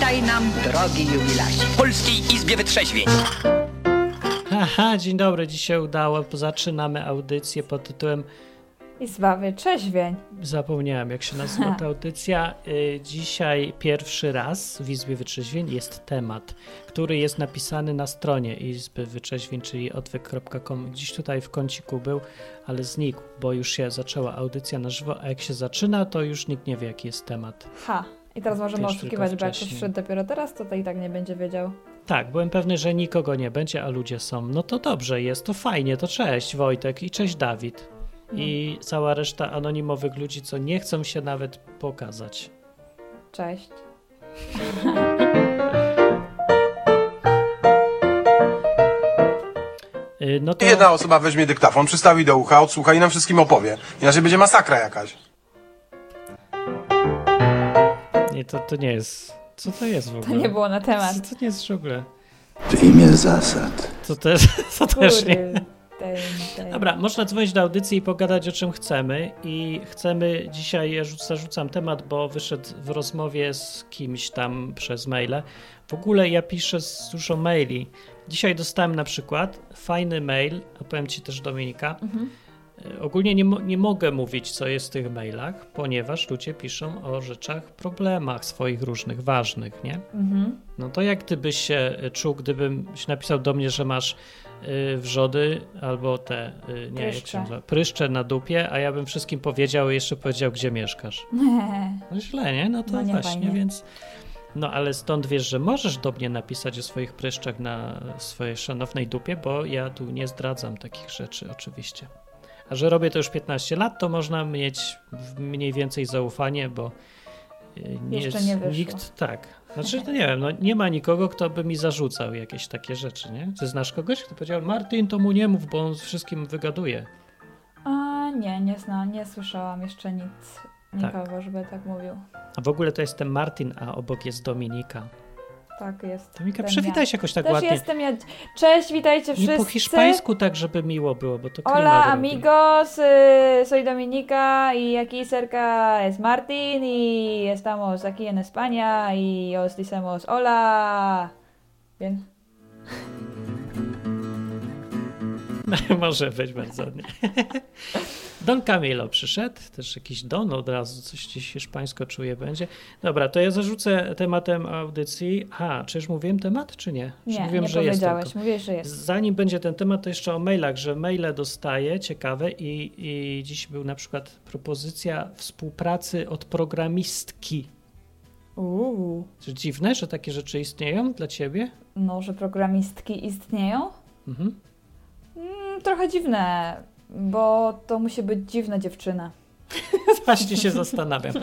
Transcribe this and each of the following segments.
Witaj nam, drogi jubilacie. W Polskiej Izbie Wytrzeźwień. Haha, dzień dobry, dzisiaj udało. Zaczynamy audycję pod tytułem Izba Wytrzeźwień. Zapomniałem, jak się nazywa ta audycja. Y, Dzisiaj pierwszy raz w Izbie Wytrzeźwień jest temat, który jest napisany na stronie Izby Wytrzeźwień, czyli odwyk.com. Gdzieś tutaj w kąciku był, ale znikł, bo już się zaczęła audycja na żywo, a jak się zaczyna, to już nikt nie wie, jaki jest temat. Ha. I teraz możemy Wiesz, oszukiwać, bo jak ktoś wszedł dopiero teraz, to, to i tak nie będzie wiedział. Tak, byłem pewny, że nikogo nie będzie, a ludzie są. No to dobrze jest, to fajnie, to cześć Wojtek i cześć Dawid. I cała reszta anonimowych ludzi, co nie chcą się nawet pokazać. Cześć. Y, No to Jedna osoba weźmie dyktafon, przystawi do ucha, odsłucha i nam wszystkim opowie. Inaczej będzie masakra jakaś. Nie, to, to nie jest. Co to jest w To ogóle? nie było na temat. Co to nie jest w ogóle? W imię zasad. To też, to też nie. Dobra, można dzwonić do audycji i pogadać o czym chcemy. I chcemy dzisiaj, ja rzuc- zarzucam temat, bo wyszedł w rozmowie z kimś tam przez maile. W ogóle ja piszę z dużo maili. Dzisiaj dostałem na przykład fajny mail, opowiem Ci też Dominika. E, Ogólnie nie, nie mogę mówić, co jest w tych mailach, ponieważ ludzie piszą o rzeczach, problemach swoich różnych, ważnych, nie? Mhm. No to jak ty byś się y, czuł, gdybym się napisał do mnie, że masz y, wrzody albo te, nie, jak Pryszcze. się nazywa, pryszcze na dupie, a ja bym wszystkim powiedział i jeszcze powiedział, gdzie mieszkasz. No źle, nie? No to No nie właśnie, fajnie. więc... No ale stąd wiesz, że możesz do mnie napisać o swoich pryszczach na swojej szanownej dupie, bo ja tu nie zdradzam takich rzeczy oczywiście. A że robię to już 15 lat, to można mieć mniej więcej zaufanie, bo y, nie Jeszcze jest nie wyszło. nikt tak. Znaczy, to nie wiem, no nie ma nikogo, kto by mi zarzucał jakieś takie rzeczy, nie? Ty znasz kogoś, kto powiedział, Martin, to mu nie mów, bo on wszystkim wygaduje. A nie, nie zna, nie słyszałam jeszcze nic. Tak. Nikogo, żeby tak mówił. A w ogóle to jestem Martin, a obok jest Dominika. Tak jest. Dominika, przywitaj się jakoś tak Też ładnie. jestem ja. Cześć, witajcie wszyscy. po hiszpańsku tak, żeby miło było, bo to Hola robi. amigos, y, soy Dominica y aquí cerca es Martin y estamos aquí en España y os decimos hola. Bien. Może być bardzo ładnie. Don Camilo przyszedł, też jakiś Don od razu, coś gdzieś hiszpańsko czuje będzie. Dobra, to ja zarzucę tematem audycji. A, czy już mówiłem temat, czy nie? Czy Nie, mówiłem, nie że jest powiedziałeś. tylko? Mówiłeś, że jest. Zanim będzie ten temat, to jeszcze o mailach, że maile dostaję, ciekawe i, i dziś był na przykład propozycja współpracy od programistki. Uuu. Czy dziwne, że takie rzeczy istnieją dla ciebie? No, że programistki istnieją? Mhm. Mm, trochę dziwne, bo to musi być dziwna dziewczyna. Właśnie się zastanawiam.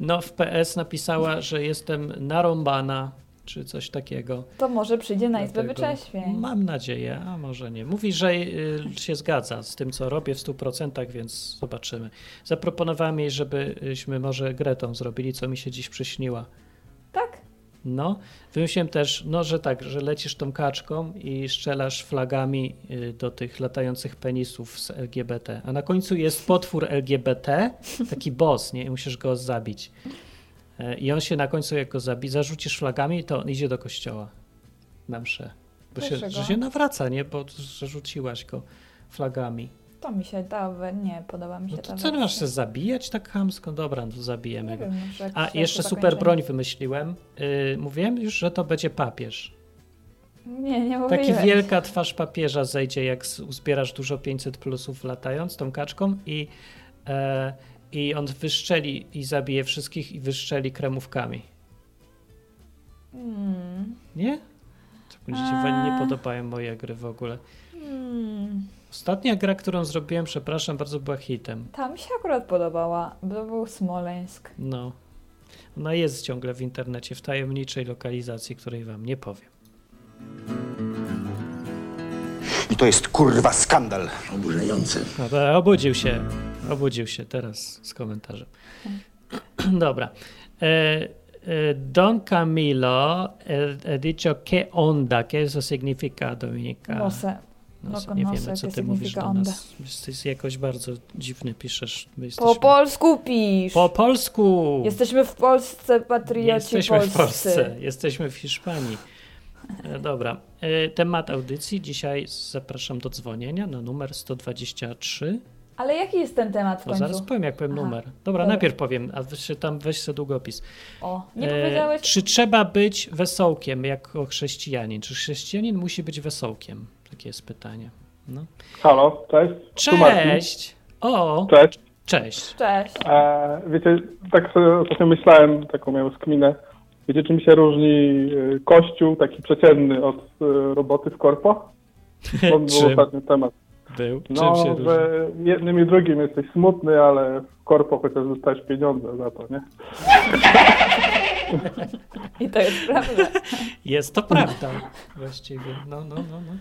No, w PS napisała, że jestem narąbana, czy coś takiego. To może przyjdzie na Izbę Wycześwień. Mam nadzieję, a może nie. Mówi, że y, się zgadza z tym, co robię w 100%, więc zobaczymy. Zaproponowałem jej, żebyśmy może Gretą zrobili, co mi się dziś przyśniła. Tak? No, wymyśliłem też, no, że tak, że lecisz tą kaczką i strzelasz flagami y, do tych latających penisów z LGBT. A na końcu jest potwór LGBT, taki boss, nie? I musisz go zabić. E, I on się na końcu, jak go zabi, zarzucisz flagami, to on idzie do kościoła na mszę. Bo się, że się nawraca, nie? Bo zarzuciłaś go flagami. To mi się da, nie podoba mi się No ta to co, wersja. masz się zabijać tak chamsko? Dobra, no to zabijemy go. A jeszcze to super broń wymyśliłem. Yy, mówiłem już, że to będzie papież. Nie, nie Taki mówiłeś. wielka twarz papieża zejdzie, jak uzbierasz dużo 500 plusów latając tą kaczką i, e, i on wyszczeli i zabije wszystkich i wyszczeli kremówkami. Mm. Nie? Tak mi się A. nie podobają moje gry w ogóle. Mm. Ostatnia gra, którą zrobiłem, przepraszam, bardzo była hitem. Ta mi się akurat podobała, bo to był Smoleńsk. No. Ona jest ciągle w internecie, w tajemniczej lokalizacji, której wam nie powiem. I to jest kurwa skandal. Oburzające. No to obudził się. Obudził się teraz z komentarzem. Dobra. E, e, Don Camilo e, e dicho que onda, que eso significa, Dominica? No No, No, nie no, wiemy, co ty mówisz do nas. Jesteś jakoś bardzo dziwny, piszesz. My Po jesteśmy... polsku pisz! Po polsku! Jesteśmy w Polsce, patrioci jesteśmy polscy. w Polsce, jesteśmy w Hiszpanii. E, Dobra. E, Temat audycji. Dzisiaj zapraszam do dzwonienia na numer 123. Ale jaki jest ten temat w No końcu? zaraz powiem, jak powiem Aha. numer. Dobra, Dobra. najpierw powiem, a wy się tam weź sobie długopis. O, nie E, powiedziałeś? Czy trzeba być wesołkiem jako chrześcijanin? Czy chrześcijanin musi być wesołkiem? Takie jest pytanie. No. Halo, cześć. Cześć! O, Cześć. cześć. Cześć. E, wiecie, tak sobie ostatnio myślałem, taką miałem skminę. Wiecie, czym się różni e, kościół taki przeciętny od e, roboty w korpo? To był Czym ostatni temat. był? Czym No, się różni? że jednym i drugim jesteś smutny, ale w korpo chociaż dostajesz pieniądze za to, nie? I to jest prawda. Jest to prawda właściwie. No, no, no, no.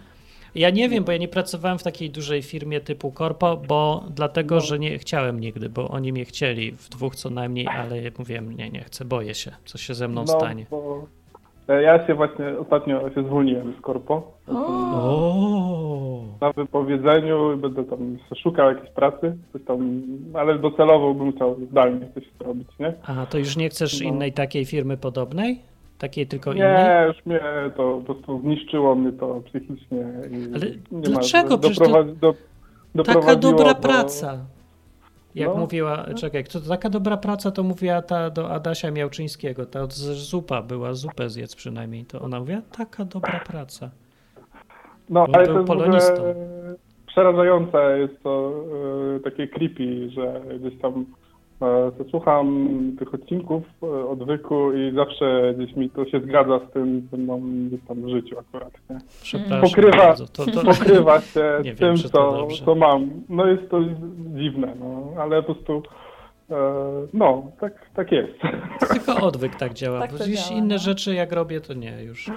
Ja nie wiem, bo ja nie pracowałem w takiej dużej firmie typu korpo, bo dlatego, że nie chciałem nigdy, bo oni mnie chcieli w dwóch co najmniej, ale mówiłem, nie, nie chcę, boję się, co się ze mną No, stanie. bo e, ja się właśnie ostatnio się zwolniłem z korpo. O, Na wypowiedzeniu będę tam szukał jakiejś pracy, coś tam, ale docelowo bym chciał zdalnie coś robić, nie? a to już nie chcesz No. innej takiej firmy podobnej? Takiej tylko innej? Nie, już mnie to po prostu zniszczyło mnie to psychicznie. Ale nie dlaczego? Ma, to doprowadzi, do, Taka dobra do- praca. Jak No. mówiła, czekaj, kto, taka dobra praca to mówiła ta do Adasia Miałczyńskiego, ta zupa była, zupę zjedz przynajmniej, to ona mówiła, taka dobra praca. No, Był- ale był to polonistą. przerażające, jest to e, takie creepy, że gdzieś tam to słucham tych odcinków e, odwyku i zawsze gdzieś mi to się zgadza z tym, co mam gdzieś tam w życiu akurat, nie? Przepraszam Pokrywa- bardzo. To, to, pokrywa się z wiem, tym, to co, co mam. No jest to dziwne, no, ale po prostu e, no, tak, tak jest. tylko odwyk tak działa, Tak bo działa, inne no. rzeczy jak robię, to nie już.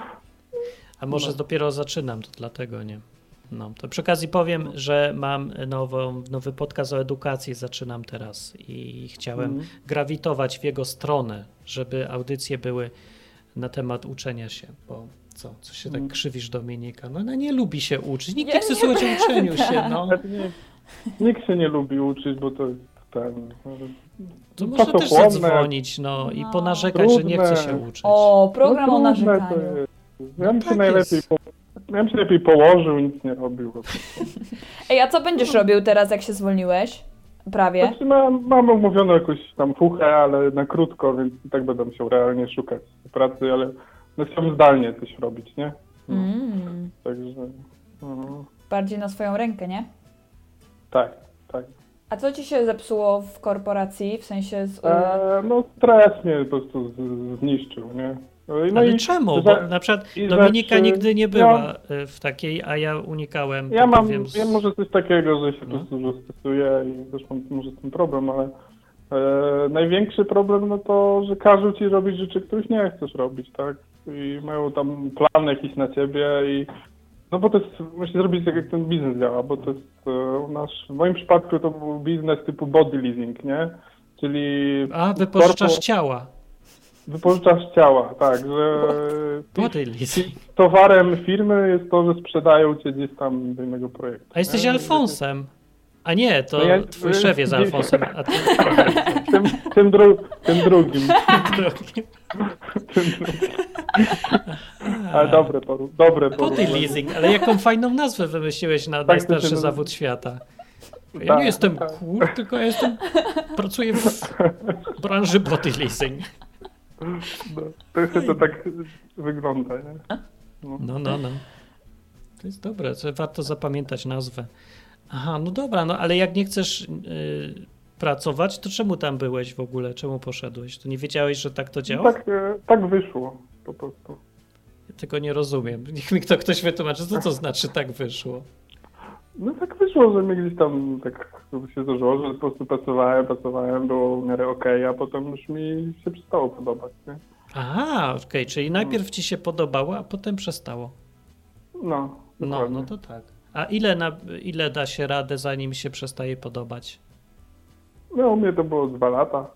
A może No. dopiero zaczynam, to dlatego nie. No, to przy okazji powiem, że mam nową, nowy podcast o edukacji, zaczynam teraz i chciałem Mhm. grawitować w jego stronę, żeby audycje były na temat uczenia się, bo co, co się tak Mhm. krzywisz Dominika? No ona nie lubi się uczyć, nikt Ja nie chce nie słuchać o uczeniu się, no. Nie, nikt się nie lubi uczyć, bo to jest ten... To może też zadzwonić, no i No. ponarzekać, że nie chce Trudne. się uczyć. O, program o No trudne to narzekaniu. jest. Ja bym tak się najlepiej jest. Ja bym się lepiej położył, nic nie robił. Ej, a co będziesz robił teraz, jak się zwolniłeś? Prawie. Znaczy, mam, mam umówioną jakąś tam fuchę, ale na krótko, więc i tak będę musiał realnie szukać pracy, ale no chciałbym zdalnie coś robić, nie? No, Mm, Także no, bardziej na swoją rękę, nie? tak, tak. A co ci się zepsuło w korporacji? W sensie z, E, no stres mnie po prostu zniszczył, nie? No, no Ale i czemu? Bo na przykład Dominika nigdy nie ja- była y, w takiej, a ja unikałem. Ja to mam, powiem z- ja może coś takiego, że się No. po prostu i też mam może tym problem, ale e, największy problem no to, że każą ci robić rzeczy, których nie chcesz robić, tak? I mają tam plan jakiś na ciebie i no bo to jest, musisz zrobić tak jak ten biznes działa, bo to jest e, nasz, w moim przypadku to był biznes typu body leasing, nie? Czyli A, wypożyczasz korpo- ciała. Wypożyczasz ciała, tak, że towarem firmy jest to, że sprzedają cię gdzieś tam do innego projektu. A jesteś nie? Alfonsem. A nie, to No ja- twój szef jest Alfonsem, a ty Tym, tym, dru, tym drugim. drugim. Ale dobre poru, dobre Body leasing, ale jaką fajną nazwę wymyśliłeś na Tak, najstarszy zawód świata. Ja Tak, nie jestem tak. kur, tylko ja jestem, pracuję w branży body leasing. No, to jeszcze to tak wygląda, nie? No, no, no. To jest dobre, to warto zapamiętać nazwę. Aha, no dobra, no ale jak nie chcesz y, pracować, to czemu tam byłeś w ogóle? Czemu poszedłeś? To nie wiedziałeś, że tak to działa? Tak, e, tak wyszło po prostu. Ja tego nie rozumiem. Niech mi to ktoś wytłumaczy, co to znaczy tak wyszło. No tak wyszło, że mnie gdzieś tam tak się zdarzyło, że po prostu pracowałem, pracowałem, było w miarę okej, a potem już mi się przestało podobać, nie? Aha, okej, czyli najpierw ci się podobało, a potem przestało. No, No, dokładnie. no to tak. A ile, na, ile da się radę, zanim się przestaje podobać? No, u mnie to było dwa lata.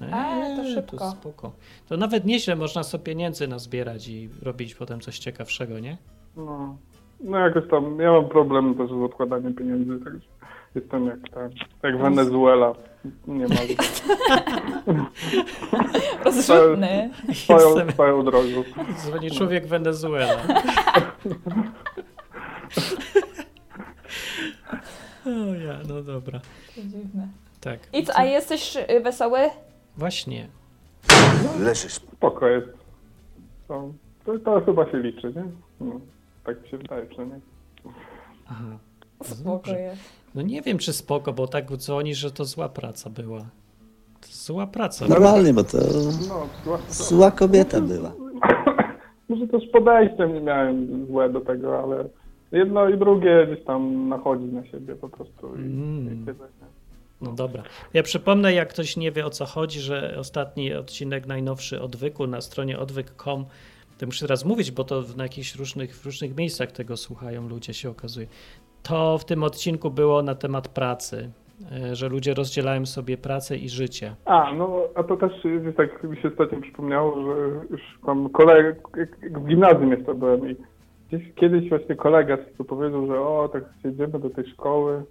Eee, to szybko. spoko. To nawet nieźle można sobie pieniędzy nazbierać i robić potem coś ciekawszego, nie? No, no jakoś tam, ja mam problem też z odkładaniem pieniędzy, także jestem jak ten, jak Wenezuela. Nie ma Rozrzutny. swoją, swoją drogą. Dzwoni człowiek Wenezuela. O ja, no dobra. To dziwne. Tak. I co, a jesteś y, wesoły? Właśnie. Leżysz. Spoko jest. To, to, to chyba się liczy, nie? No, tak mi się wydaje przynajmniej. Aha. Spoko dobrze. jest. No nie wiem, czy spoko, bo tak dzwoni, że to zła praca była. To zła praca. Normalnie, bo to No, zła- zła kobieta była. Może też podejściem nie miałem złe do tego, ale jedno i drugie gdzieś tam nachodzi na siebie po prostu. I, Mm. i tyle? No dobra. Ja przypomnę, jak ktoś nie wie o co chodzi, że ostatni odcinek najnowszy odwyku na stronie odwyk.com, to muszę teraz mówić, bo to na jakichś różnych, w różnych miejscach tego słuchają ludzie, się okazuje. To w tym odcinku było na temat pracy, e, że ludzie rozdzielają sobie pracę i życie. A, no, a to też y, tak mi się ostatnio przypomniało, że już mam kolegę, w gimnazjum jeszcze byłem i gdzieś kiedyś właśnie kolega tu powiedział, że o, tak jedziemy do tej szkoły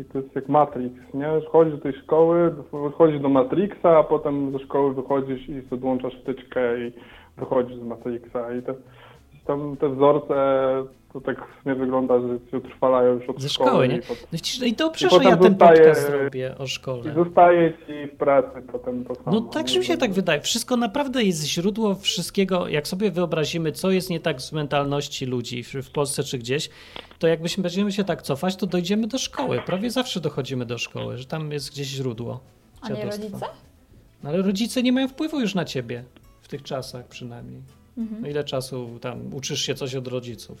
i to jest jak Matrix, nie? Chodzisz do tej szkoły, wchodzisz do Matrixa, a potem ze szkoły wychodzisz i podłączasz wtyczkę i wychodzisz z Matrixa i te, tam te wzorce to tak w sumie wygląda, że się utrwalają już od Ze szkoły. szkoły, nie? i pot- No no i dobrze, I że ja ten zostaje, podcast zrobię o szkole. I zostaje ci w pracy potem to samo. No tak mi się tak wydaje. Wszystko naprawdę jest źródło wszystkiego. Jak sobie wyobrazimy, co jest nie tak z mentalności ludzi w, Polsce czy gdzieś, to jakbyśmy będziemy się tak cofać, to dojdziemy do szkoły. Prawie zawsze dochodzimy do szkoły, że tam jest gdzieś źródło. A nie rodzice? No ale rodzice nie mają wpływu już na ciebie. W tych czasach przynajmniej. Mhm. No ile czasu tam uczysz się coś od rodziców?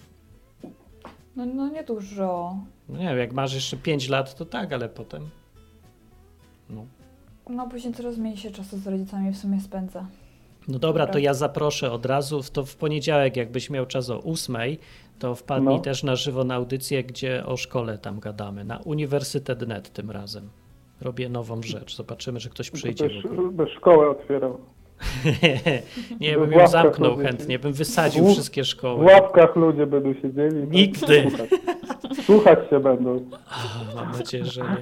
No, no nie dużo. No nie wiem, jak masz jeszcze 5 lat, to tak, ale potem. No. No później coraz mniej się czasu z rodzicami w sumie spędza. No dobra, to Dobra. ja zaproszę od razu, w- to w poniedziałek jakbyś miał czas o ósmej, to wpadnij No. też na żywo na audycję, gdzie o szkole tam gadamy, na Uniwersytet.net tym razem. Robię nową rzecz, zobaczymy, że ktoś przyjdzie. Też, by szkołę otwierał. Nie, w bym ją zamknął chętnie, bym wysadził W- wszystkie W szkoły. ławkach ludzie będą siedzieli. Nigdy. Słuchać. Słuchać się będą. Mam nadzieję, że nie.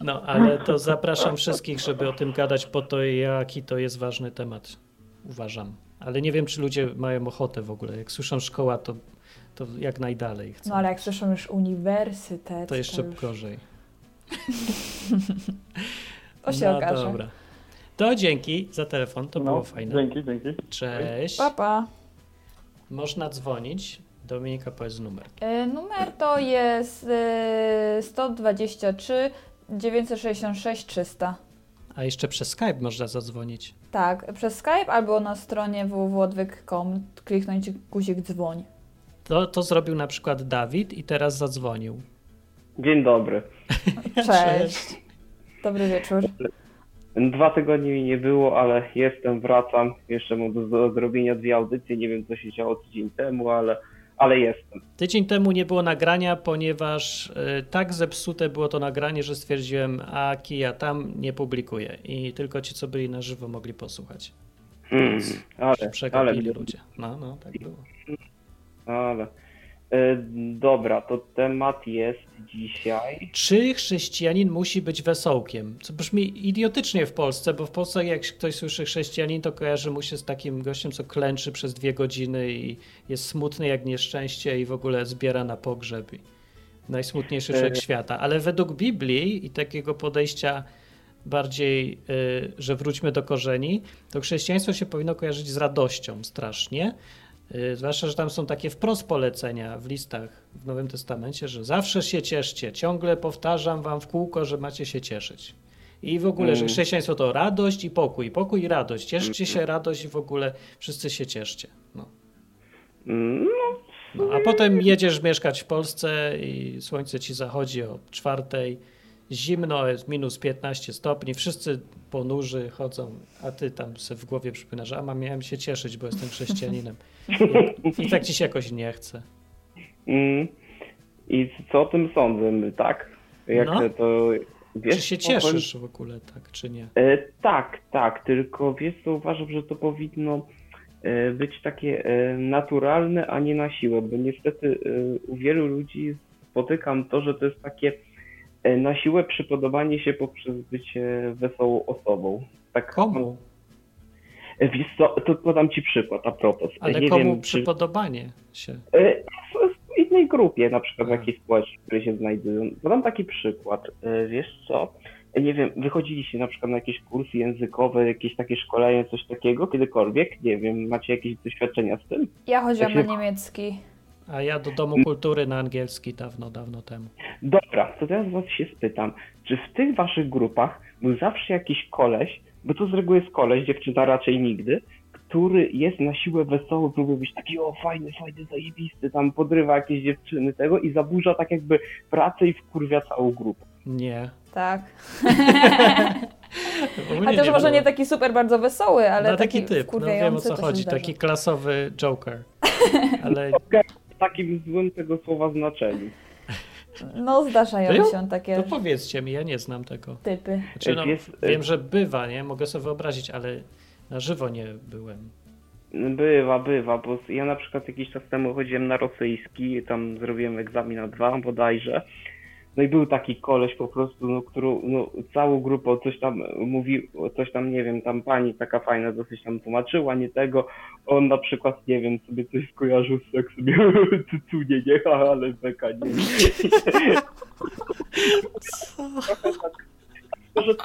No, ale to zapraszam wszystkich, żeby o tym gadać, po to jaki to jest ważny temat, uważam. Ale nie wiem, czy ludzie mają ochotę w ogóle. Jak słyszą szkoła, to, to jak najdalej chcą. No ale jak słyszą już uniwersytet, To jeszcze już... gorzej. To się no okaże. dobra. To dzięki za telefon, to no, było fajne. Dzięki, dzięki. Cześć. Pa, pa. Można dzwonić. Dominika, powiedz numer. Y, Numer to jest y, 123 966 300. A jeszcze przez Skype można zadzwonić. Tak, przez Skype albo na stronie www.odwyk.com kliknąć guzik dzwoń. To, to zrobił na przykład Dawid i teraz zadzwonił. Dzień dobry. Cześć. Dobry wieczór. Dwa tygodnie mi nie było, ale jestem, wracam. Jeszcze mam do, do zrobienia dwie audycje. Nie wiem, co się działo tydzień temu, ale, ale jestem. Tydzień temu nie było nagrania, ponieważ y, tak zepsute było to nagranie, że stwierdziłem, a kija tam nie publikuję. I tylko ci, co byli na żywo, mogli posłuchać. Hmm, ale, ale, ludzie. No, no, tak było. ale. E, Dobra, to temat jest dzisiaj. Czy chrześcijanin musi być wesołkiem? Co brzmi idiotycznie w Polsce, bo w Polsce jak ktoś słyszy chrześcijanin, to kojarzy mu się z takim gościem, co klęczy przez dwie godziny i jest smutny jak nieszczęście i w ogóle zbiera na pogrzeb. Najsmutniejszy człowiek E. świata. Ale według Biblii i takiego podejścia bardziej, y, że wróćmy do korzeni, to chrześcijaństwo się powinno kojarzyć z radością strasznie. Y, Zwłaszcza, że tam są takie wprost polecenia w listach w Nowym Testamencie, że zawsze się cieszcie. Ciągle powtarzam wam w kółko, że macie się cieszyć. I w ogóle, że Mm. chrześcijaństwo to radość i pokój. Pokój i radość. Cieszcie się, radość i w ogóle wszyscy się cieszcie. No. No, No, a potem jedziesz mieszkać w Polsce i słońce ci zachodzi o czwartej, zimno, jest minus 15 stopni, wszyscy ponurzy chodzą, a ty tam sobie w głowie przypominasz, a miałem się cieszyć, bo jestem chrześcijaninem. I, I tak ci się jakoś nie chce. mm. I co o tym sądzę, tak? Jak No. to. Wiesz, Czy się co, powiem- cieszysz w ogóle, tak, czy nie? E, tak, tak, tylko wiesz co, uważam, że to powinno e, być takie e, naturalne, a nie na siłę, bo niestety e, u wielu ludzi spotykam to, że to jest takie na siłę przypodobanie się poprzez bycie wesołą osobą. Tak, Komu? E, Wiesz co, to podam ci przykład a propos. E, Ale nie komu wiem, czy- przypodobanie się? E, W innej grupie, na przykład w jakiejś społeczności, w której się znajdują. Podam taki przykład. E, Wiesz co? E, Nie wiem, wychodziliście na przykład na jakieś kursy językowe, jakieś takie szkolenie, coś takiego kiedykolwiek? Nie wiem, macie jakieś doświadczenia z tym? Ja chodziłam Tak na się- niemiecki. A ja do Domu Kultury na angielski dawno, dawno temu. Dobra, to teraz was się spytam, czy w tych waszych grupach był zawsze jakiś koleś, bo to z reguły jest koleś, dziewczyna raczej nigdy, który jest na siłę wesoły, próbuje być taki o fajny, fajny, zajebisty, tam podrywa jakieś dziewczyny tego i zaburza tak jakby pracę i wkurwia całą grupę. Nie. Tak. Mnie Chociaż może nie taki super bardzo wesoły, ale no, taki, taki, typ, no wiem o co chodzi, taki klasowy joker. Ale takim złym tego słowa znaczeniu. No zdarzają się takie to powiedzcie mi, ja nie znam tego. typy. Znaczy, no, Jest- wiem, że bywa, nie? Mogę sobie wyobrazić, ale na żywo nie byłem. Bywa, bywa, bo ja na przykład jakiś czas temu chodziłem na rosyjski, tam zrobiłem egzamin na dwa bodajże. No i był taki koleś po prostu, no, którą, no, całą grupą coś tam mówi, coś tam, nie wiem, tam pani taka fajna dosyć tam tłumaczyła, nie tego. On na przykład, nie wiem, sobie coś skojarzył z seksem, cucunie, nie, ale beka, nie. Może to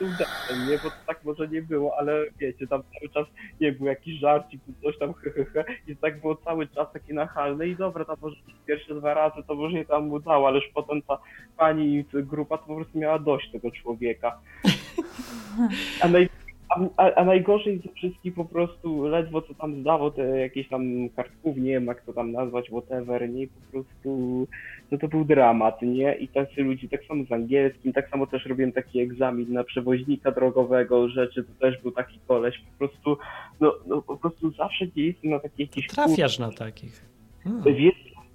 ale udało, nie, bo to tak może nie było, ale wiecie, tam cały czas nie był jakiś żarcik, coś tam hehehe i tak było cały czas takie nachalne i dobra, tam może pierwsze dwa razy to może nie tam udało, ależ potem ta pani i grupa to po prostu miała dość tego człowieka. A, naj, a, a, najgorzej ze wszystkich po prostu ledwo co tam zdało te jakieś tam kartków, nie wiem jak to tam nazwać, whatever, nie, po prostu no to był dramat, nie? I tacy ludzie, tak samo z angielskim, tak samo też robiłem taki egzamin na przewoźnika drogowego, rzeczy, to też był taki koleś, po prostu, no, no po prostu zawsze nie jestem na taki jakiś Trafiasz na takich. Hmm.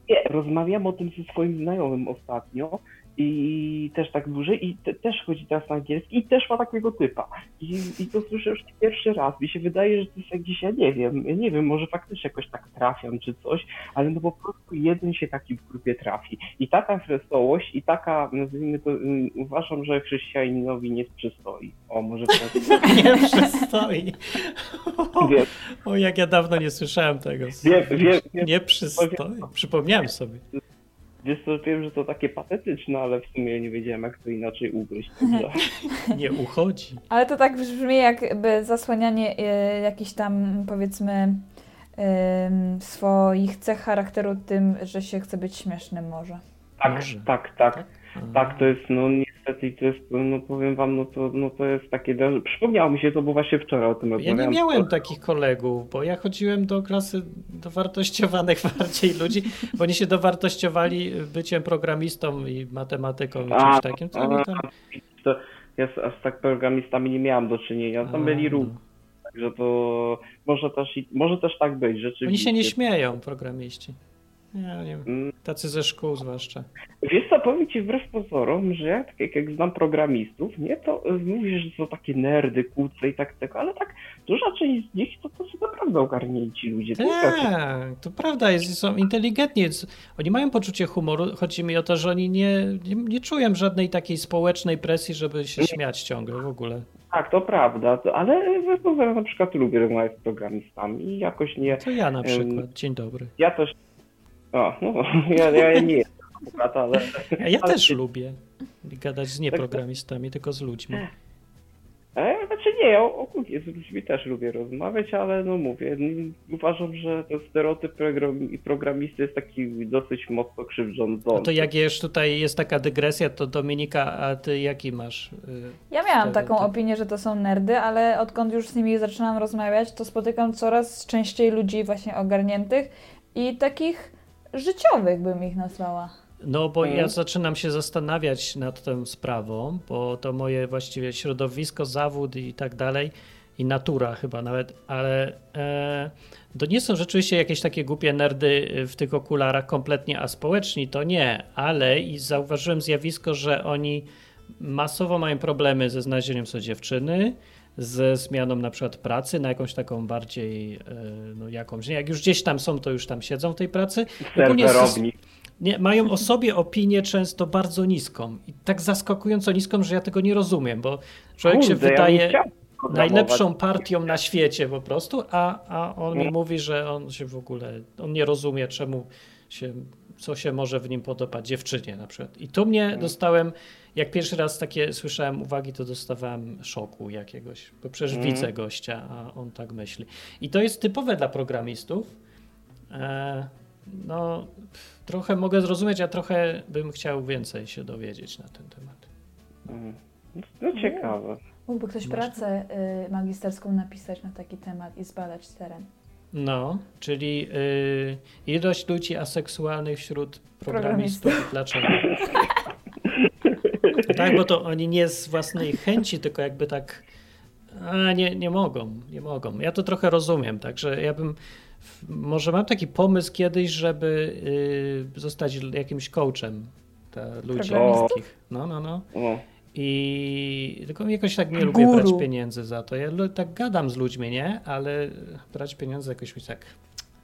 Nie, rozmawiam o tym ze swoim znajomym ostatnio i też tak dłużej i te, też chodzi teraz na angielski i też ma takiego typa. I, I to słyszę już pierwszy raz. Mi się wydaje, że to jest jakiś, ja nie wiem, ja nie wiem, może faktycznie jakoś tak trafiam czy coś, ale no po prostu jeden się taki w grupie trafi. I taka wesołość i taka, nazwijmy to, um, uważam, że chrześcijaninowi nie przystoi. O, może to... Nie przystoi. Wiem, O, jak ja dawno nie słyszałem tego. wiem, wiem, wiem, Nie przystoi. Przypomniałem sobie. Wiesz co, wiem, że to takie patetyczne, ale w sumie nie wiedziałem, jak to inaczej ugryźć. Także... Nie uchodzi. Ale to tak brzmi jakby zasłanianie e, jakichś tam powiedzmy em, swoich cech charakteru tym, że się chce być śmiesznym może. Tak, Może. tak, tak. A. Tak, to jest, no niestety, to jest, no powiem wam, no to, no to jest takie, przypomniało mi się to, bo właśnie wczoraj o tym Ja rozmawiałem. nie miałem takich kolegów, bo ja chodziłem do klasy dowartościowanych bardziej ludzi, bo oni się dowartościowali byciem programistą i matematyką i A, czymś takim. To oni tam... To ja z, a z tak programistami nie miałem do czynienia, tam byli A, równi, także to może też, może też tak być, rzeczywiście. Oni się nie śmieją, programiści. Ja nie wiem. Mm, Tacy ze szkół zwłaszcza. Wiesz co, powiem ci wbrew pozorom, że ja tak jak, jak znam programistów, nie, to y, mówisz, że są takie nerdy, kłóce i tak tego, ale tak duża część z nich to, to są naprawdę ogarnięci ludzie. Tak, to prawda, jest, są inteligentni. Oni mają poczucie humoru. Chodzi mi o to, że oni nie, nie, nie czują żadnej takiej społecznej presji, żeby się śmiać ciągle w ogóle. Tak, to prawda, ale pozorom na przykład lubię rozmawiać z programistami i jakoś nie, To ja na przykład. Dzień dobry. ja też, o, no, ja, ja nie jestem adwokat, ale... A ja ale- też lubię gadać z nieprogramistami, tylko z ludźmi. E, znaczy nie, ja ogólnie z ludźmi też lubię rozmawiać, ale no mówię, uważam, że ten stereotyp program- programisty jest taki dosyć mocno krzywdzący. No to jak już tutaj jest taka dygresja, to Dominika, a ty jaki masz? y, Ja miałam stereotyp? taką opinię, że to są nerdy, ale odkąd już z nimi zaczynam rozmawiać, to spotykam coraz częściej ludzi właśnie ogarniętych i takich życiowych bym ich nazwała. No, bo ja Mhm. zaczynam się zastanawiać nad tą sprawą, bo to moje właściwie środowisko, zawód i tak dalej, i natura chyba nawet, ale e, to nie są rzeczywiście jakieś takie głupie nerdy w tych okularach kompletnie aspołeczni, to nie, ale i zauważyłem zjawisko, że oni masowo mają problemy ze znalezieniem sobie dziewczyny, ze zmianą na przykład pracy na jakąś taką bardziej, e, no jakąś, jak już gdzieś tam są, to już tam siedzą w tej pracy. Serwerowni. nie, mają o sobie opinię często bardzo niską i tak zaskakująco niską, że ja tego nie rozumiem, bo człowiek się Kurde, ja bym wydaje programować. najlepszą partią na świecie po prostu, a, a on mi mówi, że on się w ogóle, on nie rozumie czemu się, co się może w nim podobać dziewczynie na przykład. I tu mnie dostałem, jak pierwszy raz takie słyszałem uwagi, to dostawałem szoku jakiegoś, bo przecież Mhm. widzę gościa, a on tak myśli. I to jest typowe dla programistów. E, no, trochę mogę zrozumieć, a trochę bym chciał więcej się dowiedzieć na ten temat. Mm. No ciekawe. Mógłby ktoś Masz- pracę y, magisterską napisać na taki temat i zbadać teren. No, czyli y, ilość ludzi aseksualnych wśród programistów. Dlaczego? tak, bo to oni nie z własnej chęci, tylko jakby tak. A nie, nie mogą, nie mogą. Ja to trochę rozumiem, także ja bym. Może mam taki pomysł kiedyś, żeby y, zostać jakimś coachem dla ludzi takich. No, no, no. I tylko jakoś tak nie lubię Guru. brać pieniędzy za to. Ja tak gadam z ludźmi, nie? Ale brać pieniądze jakoś mi tak.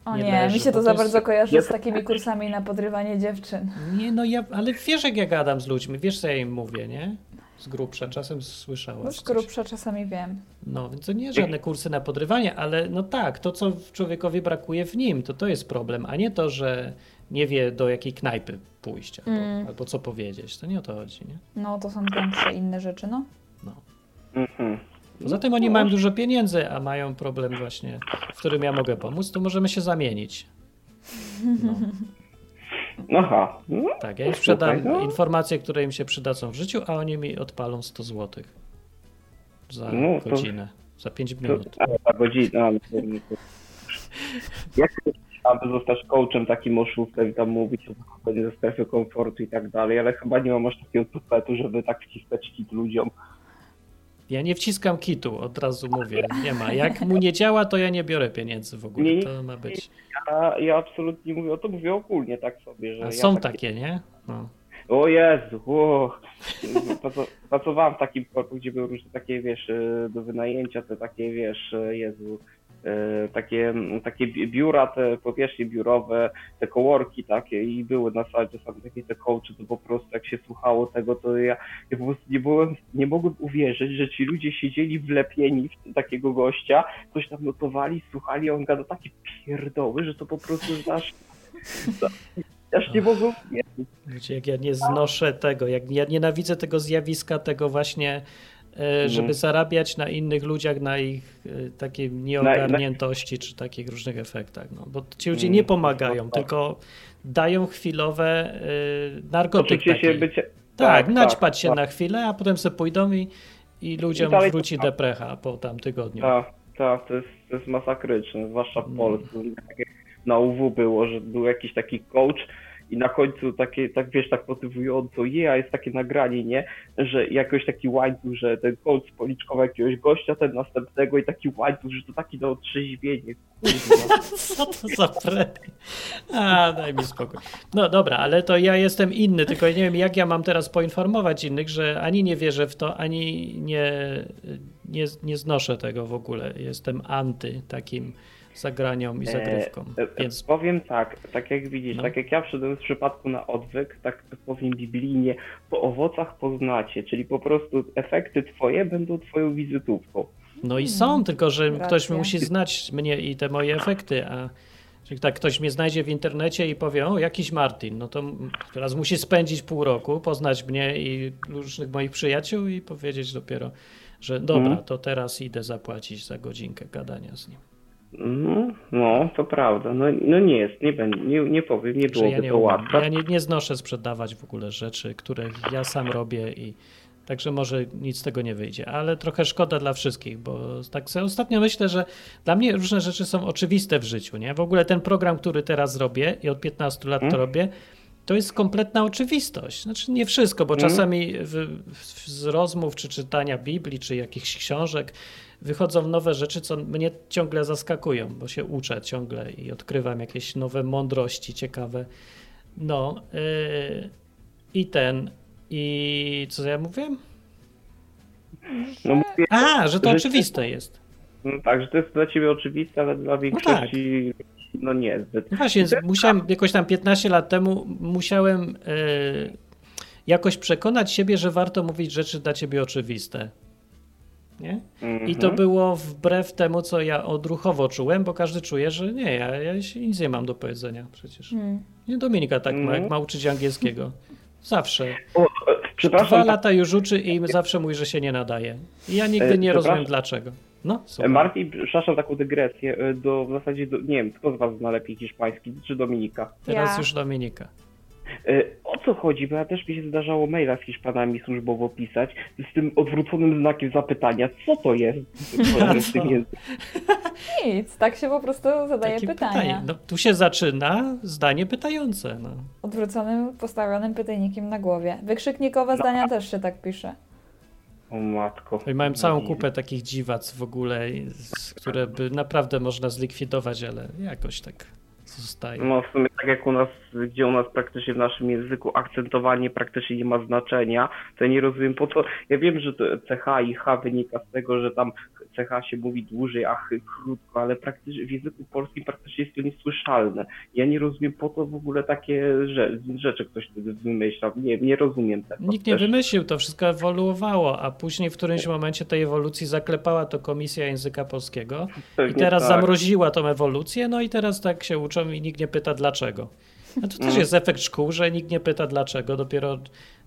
O Nie nie, mi się to to za jest- bardzo kojarzy Ja- z takimi kursami na podrywanie dziewczyn. Nie, no ja, ale wiesz, jak ja gadam z ludźmi, wiesz, co ja im mówię, nie? Z grubsza, czasem słyszałaś. No z coś. grubsza czasami wiem. No, więc to nie żadne kursy na podrywanie, ale no tak, to co człowiekowi brakuje w nim, to to jest problem, a nie to, że nie wie do jakiej knajpy pójść albo, Mm. albo co powiedzieć. To nie o to chodzi, nie? No to są większe inne rzeczy, no. Mhm. Poza tym oni mają dużo pieniędzy, a mają problem właśnie, w którym ja mogę pomóc, to możemy się zamienić. No, Aha. No, tak, ja im sprzedam no. informacje, które im się przydadzą w życiu, a oni mi odpalą 100 zł za No, to- godzinę, za 5 to, minut. a, ta godzina. no, to- to- Jak aby zostać coachem takim oszustem i tam mówić o wychodzeniu ze strefy komfortu i tak dalej, ale chyba nie mam aż takiego tupetu, żeby tak wciskać kit ludziom. Ja nie wciskam kitu, od razu mówię, nie ma. Jak mu nie działa, to ja nie biorę pieniędzy w ogóle. Nie, To ma być. Ja, ja absolutnie mówię o to, mówię ogólnie tak sobie, że A ja są taki- takie, nie? No. O Jezu, o. Praco- Pracowałem w takim korku, gdzie były różne takie, wiesz, do wynajęcia, te takie, wiesz, Jezu, takie, takie bi- biura, te powierzchnie biurowe, te coworki takie i były na sali takie te coachy, to po prostu jak się słuchało tego, to ja, ja po prostu nie byłem, nie mogłem uwierzyć, że ci ludzie siedzieli wlepieni w takiego gościa, coś tam notowali, słuchali, a on gada takie pierdoły, że to po prostu aż, aż nie mogłem uwierzyć. Wiecie, jak ja nie znoszę tego, jak ja nienawidzę tego zjawiska, tego właśnie, e, żeby Mhm. zarabiać na innych ludziach, na ich e, takiej nieogarniętości czy takich różnych efektach. No, bo ci ludzie nie pomagają, tak. tylko dają chwilowe e, narkotyk się taki. bycie... Tak, naćpać się tak, na chwilę, a potem sobie pójdą i, i ludziom I dalej wróci tak. deprecha po tam tygodniu. Tak, tak, to jest, to jest masakryczne, zwłaszcza w No. Polsce. Tak na UW było, że był jakiś taki coach i na końcu takie, tak wiesz, tak motywująco, je, a jest takie nagranie, nie, że jakoś taki łańcuch, że ten coach spoliczkował jakiegoś gościa, ten następnego i taki łańcuch, że to taki na otrzeźwienie, kurwa. Co to za pre... A, daj mi spokój. No dobra, ale to ja jestem inny, tylko nie wiem, jak ja mam teraz poinformować innych, że ani nie wierzę w to, ani nie, nie, nie znoszę tego w ogóle. Jestem anty takim zagraniom i. E, e, Więc Powiem tak, tak jak widzisz, No. tak jak ja wszedłem w przypadku na odwyk, tak powiem biblijnie, po owocach poznacie, czyli po prostu efekty twoje będą twoją wizytówką. No i są, tylko że Racja. ktoś musi znać mnie i te moje efekty, a czyli tak ktoś mnie znajdzie w internecie i powie, o jakiś Martin, no to teraz musi spędzić pół roku, poznać mnie i różnych moich przyjaciół i powiedzieć dopiero, że dobra, Mhm. to teraz idę zapłacić za godzinkę gadania z nim. No, no, to prawda. No, no nie jest, nie będzie, nie, nie powiem, nie Że ja nie to łatwe. Ja nie, nie znoszę sprzedawać w ogóle rzeczy, które ja sam robię i także może nic z tego nie wyjdzie, ale trochę szkoda dla wszystkich, bo tak sobie ostatnio myślę, że dla mnie różne rzeczy są oczywiste w życiu, nie? W ogóle ten program, który teraz robię i od 15 lat to Hmm? robię, to jest kompletna oczywistość. Znaczy nie wszystko, bo Mhm. czasami w, w, z rozmów, czy czytania Biblii, czy jakichś książek wychodzą nowe rzeczy, co mnie ciągle zaskakują, bo się uczę ciągle i odkrywam jakieś nowe mądrości ciekawe. No yy, i ten, i co ja mówiłem? No mówię, A, że to Że- oczywiste jest. no tak, że to jest dla ciebie oczywiste, ale dla większości no, nie zbyt. No właśnie, musiałem jakoś tam 15 lat temu musiałem e, jakoś przekonać siebie, że warto mówić rzeczy dla ciebie oczywiste. Nie? I to Mhm. było wbrew temu, co ja odruchowo czułem, bo każdy czuje, że nie, ja, ja się nic nie mam do powiedzenia przecież. Hmm. Nie Dominika tak ma, Mhm. jak ma uczyć angielskiego. Zawsze. O, e, Dwa przepraszam, lata już uczy i zawsze mówi, że się nie nadaje. I ja nigdy E, nie rozumiem przepraszam. dlaczego. No. Martin, przepraszam taką dygresję, e, do, w zasadzie, do, nie wiem, kto z was zna lepiej hiszpański, czy Dominika? Teraz Ja. już Dominika. E, O co chodzi? Bo ja też mi się zdarzało maila z Hiszpanami służbowo pisać z tym odwróconym znakiem zapytania. Co to jest? języku? Nic, tak się po prostu zadaje Takie pytania. pytanie. No, tu się zaczyna zdanie pytające. No. Odwróconym, postawionym pytajnikiem na głowie. Wykrzyknikowe zdania też się tak pisze. O matko. I mamy całą kupę takich dziwac w ogóle, które by naprawdę można zlikwidować, ale jakoś tak zostaje. No w sumie tak jak u nas, gdzie u nas praktycznie w naszym języku akcentowanie praktycznie nie ma znaczenia, to ja nie rozumiem po co. Ja wiem, że CH i H wynika z tego, że tam CH się mówi dłużej, a H krótko, ale praktycznie w języku polskim praktycznie jest to niesłyszalne. Ja nie rozumiem po co w ogóle takie rze- rzeczy ktoś wymyślał. Nie, nie rozumiem tego. Nikt nie Też- wymyślił, to wszystko ewoluowało, a później w którymś momencie tej ewolucji zaklepała to Komisja Języka Polskiego i pewnie teraz tak. zamroziła tą ewolucję, no i teraz tak się uczą i nikt nie pyta dlaczego. A to też Mm. jest efekt szkół, że nikt nie pyta dlaczego, dopiero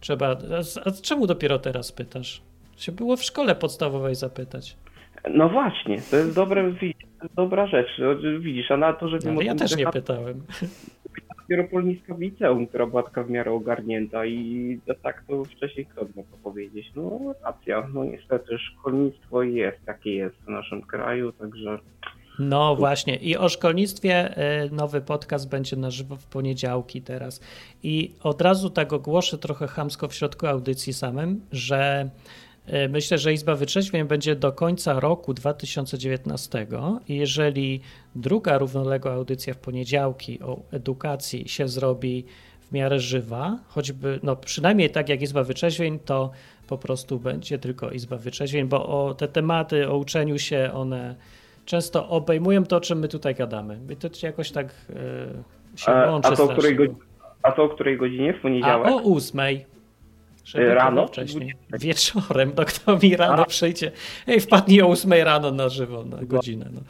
trzeba... A, a czemu dopiero teraz pytasz? Się było w szkole podstawowej zapytać. No właśnie, to jest dobre, dobra rzecz. Widzisz, a na to, że ale ja też nie pytałem. dopiero polnicka w liceum, która była taka w miarę ogarnięta i tak to wcześniej kto mógł powiedzieć. No racja, no niestety szkolnictwo jest jakie jest w naszym kraju, także No właśnie. I o szkolnictwie y, nowy podcast będzie na żywo w poniedziałki teraz. I od razu tak ogłoszę trochę chamsko w środku audycji samym, że y, myślę, że Izba Wytrzeźwień będzie do końca roku 2019 i jeżeli druga równoległa audycja w poniedziałki o edukacji się zrobi w miarę żywa, choćby, no przynajmniej tak jak Izba Wyczeźwień, to po prostu będzie tylko Izba Wyczeźwień, bo o te tematy o uczeniu się, one często obejmują to, o czym my tutaj gadamy. I to jakoś tak e, się A- łączy a to której a to o której godzinie w A poniedziałek? o ósmej. E, rano? Wcześniej. Wieczorem, no kto mi rano A. przyjdzie. Ej, wpadnij o ósmej rano na żywo, na godzinę. No.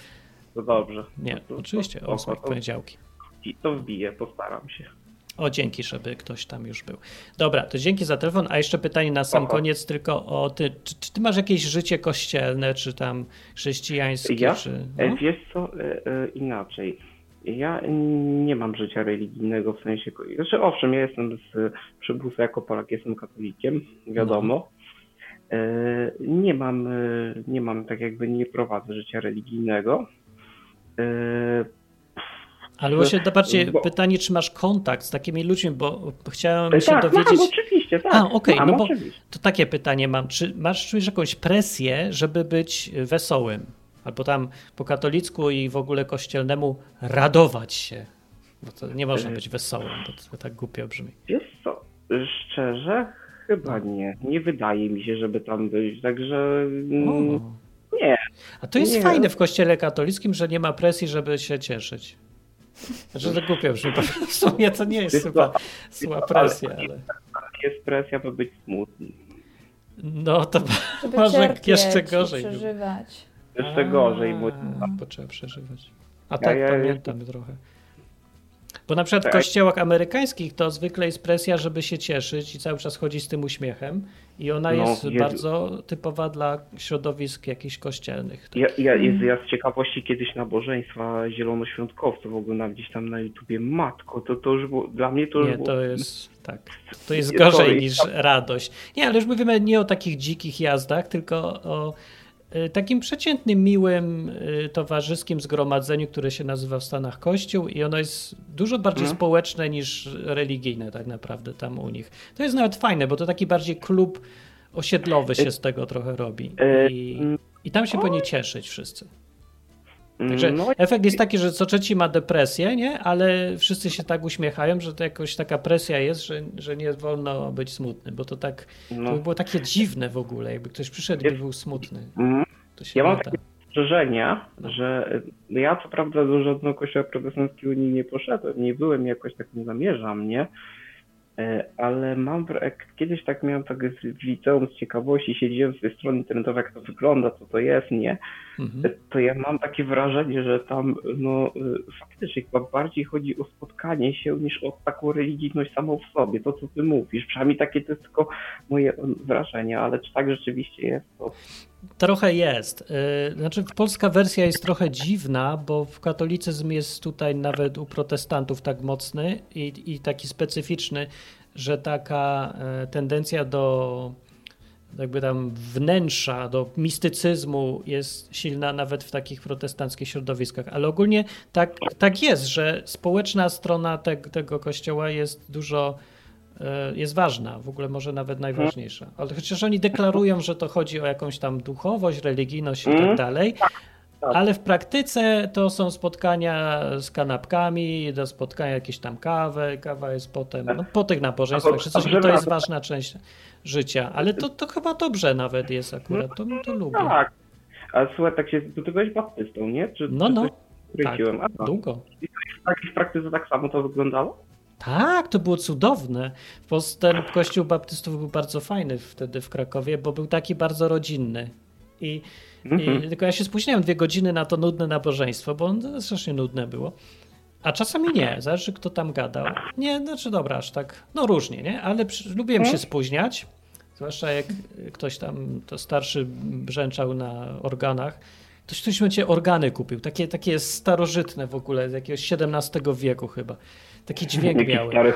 To dobrze. Nie, No to- oczywiście o ósmej poniedziałki. To wbiję, postaram się. O, dzięki, żeby ktoś tam już był. Dobra, to dzięki za telefon. A jeszcze pytanie na sam Aha. koniec tylko o ty. Czy, czy ty masz jakieś życie kościelne, czy tam chrześcijańskie, Ja? czy... E, No? Wiesz co, e, e, inaczej. Ja nie mam życia religijnego w sensie. Znaczy, owszem, ja jestem z przybusa jako Polak, jestem katolikiem, wiadomo. E, Nie mam, nie mam tak jakby nie prowadzę życia religijnego. E, Ale właśnie to bardziej bo- pytanie, czy masz kontakt z takimi ludźmi, bo chciałem e, się tak, dowiedzieć... mam, oczywiście, tak. A, okej, mam, no bo oczywiście. to takie pytanie mam. Czy masz czujesz jakąś presję, żeby być wesołym? Albo tam po katolicku i w ogóle kościelnemu radować się? Bo to nie można być wesołym, bo to tak głupio brzmi. Wiesz co, szczerze, chyba nie. Nie wydaje mi się, żeby tam być, także mm, O. nie. A to jest Nie. fajne w kościele katolickim, że nie ma presji, żeby się cieszyć. Znaczy to głupio brzmi, bo w sumie to nie jest chyba zła ale- presja, ale... jest presja, by być smutny. No to Żeby może cierpieć jeszcze gorzej. przeżywać. Jeszcze gorzej, bo A, Bo trzeba przeżywać. A tak, ja- pamiętam trochę. Bo na przykład w Tak. kościołach amerykańskich to zwykle jest presja, żeby się cieszyć i cały czas chodzi z tym uśmiechem. I ona No, jest Jezu. bardzo typowa dla środowisk jakichś kościelnych. ja, ja, jest, ja z ciekawości kiedyś nabożeństwa zielonoświątkowców oglądam gdzieś tam na YouTubie. Matko, to, to już było, dla mnie to już Nie, było... to jest tak. To jest gorzej sorry. niż radość. Nie, ale już mówimy nie o takich dzikich jazdach, tylko o takim przeciętnym, miłym, y, towarzyskim zgromadzeniu, które się nazywa w Stanach Kościół i ono jest dużo bardziej Mhm. społeczne niż religijne tak naprawdę tam u nich. To jest nawet fajne, bo to taki bardziej klub osiedlowy się z tego trochę robi. E, I, i tam się powinni cieszyć wszyscy. Także No, efekt jest taki, że co trzeci ma depresję, nie? Ale wszyscy się tak uśmiechają, że to jakoś taka presja jest, że, że nie wolno być smutny, bo to tak, to no. by było takie dziwne w ogóle, jakby ktoś przyszedł i był smutny. Mm. To się Ja mam takie spostrzeżenia, że y, ja co prawda do żadnego kościoła protestanckiego nie poszedłem, nie byłem jakoś tak nie zamierzam, nie? E, Ale mam, kiedyś tak miałem tak z- liceum z ciekawości, siedziałem z tej strony internetowej, jak to wygląda, co to jest, nie? Mhm. to ja mam takie wrażenie, że tam no y, faktycznie chyba bardziej chodzi o spotkanie się niż o taką religijność samą w sobie, to co ty mówisz. Przynajmniej takie to jest tylko moje wrażenie, ale czy tak rzeczywiście jest, to Trochę jest. Yy, Znaczy, polska wersja jest trochę dziwna, bo katolicyzm jest tutaj nawet u protestantów tak mocny i, i taki specyficzny, że taka e, tendencja do jakby tam wnętrza, do mistycyzmu jest silna nawet w takich protestanckich środowiskach. Ale ogólnie tak, tak jest, że społeczna strona te, tego kościoła jest dużo jest ważna, w ogóle może nawet najważniejsza. Ale chociaż oni deklarują, że to chodzi o jakąś tam duchowość, religijność i tak Mhm. dalej, tak. ale w praktyce to są spotkania z kanapkami, do spotkania jakieś tam kawę, kawa jest potem, no, po tych nabożeństwach, czy to- coś, to jest ważna część życia, ale to, to chyba dobrze nawet jest akurat, to, to lubię. tak. A słuchaj, tak się, to ty byłeś baptystą, nie? Czy, No, no. Tak, długo. tak, w praktyce tak samo to wyglądało? Tak, to było cudowne. W Polsce ten kościół baptystów był bardzo fajny wtedy w Krakowie, bo był taki bardzo rodzinny. I, Mhm. i tylko ja się spóźniałem dwie godziny na to nudne nabożeństwo, bo on strasznie nudne było. A czasami nie, zależy kto tam gadał. Nie, znaczy dobra, aż tak, no różnie, nie? Ale przy, lubiłem się spóźniać, zwłaszcza jak ktoś tam, to starszy brzęczał na organach. Ktoś, ktoś będzie organy kupił, takie, takie starożytne w ogóle, z jakiegoś XVII wieku chyba. Taki dźwięk miały.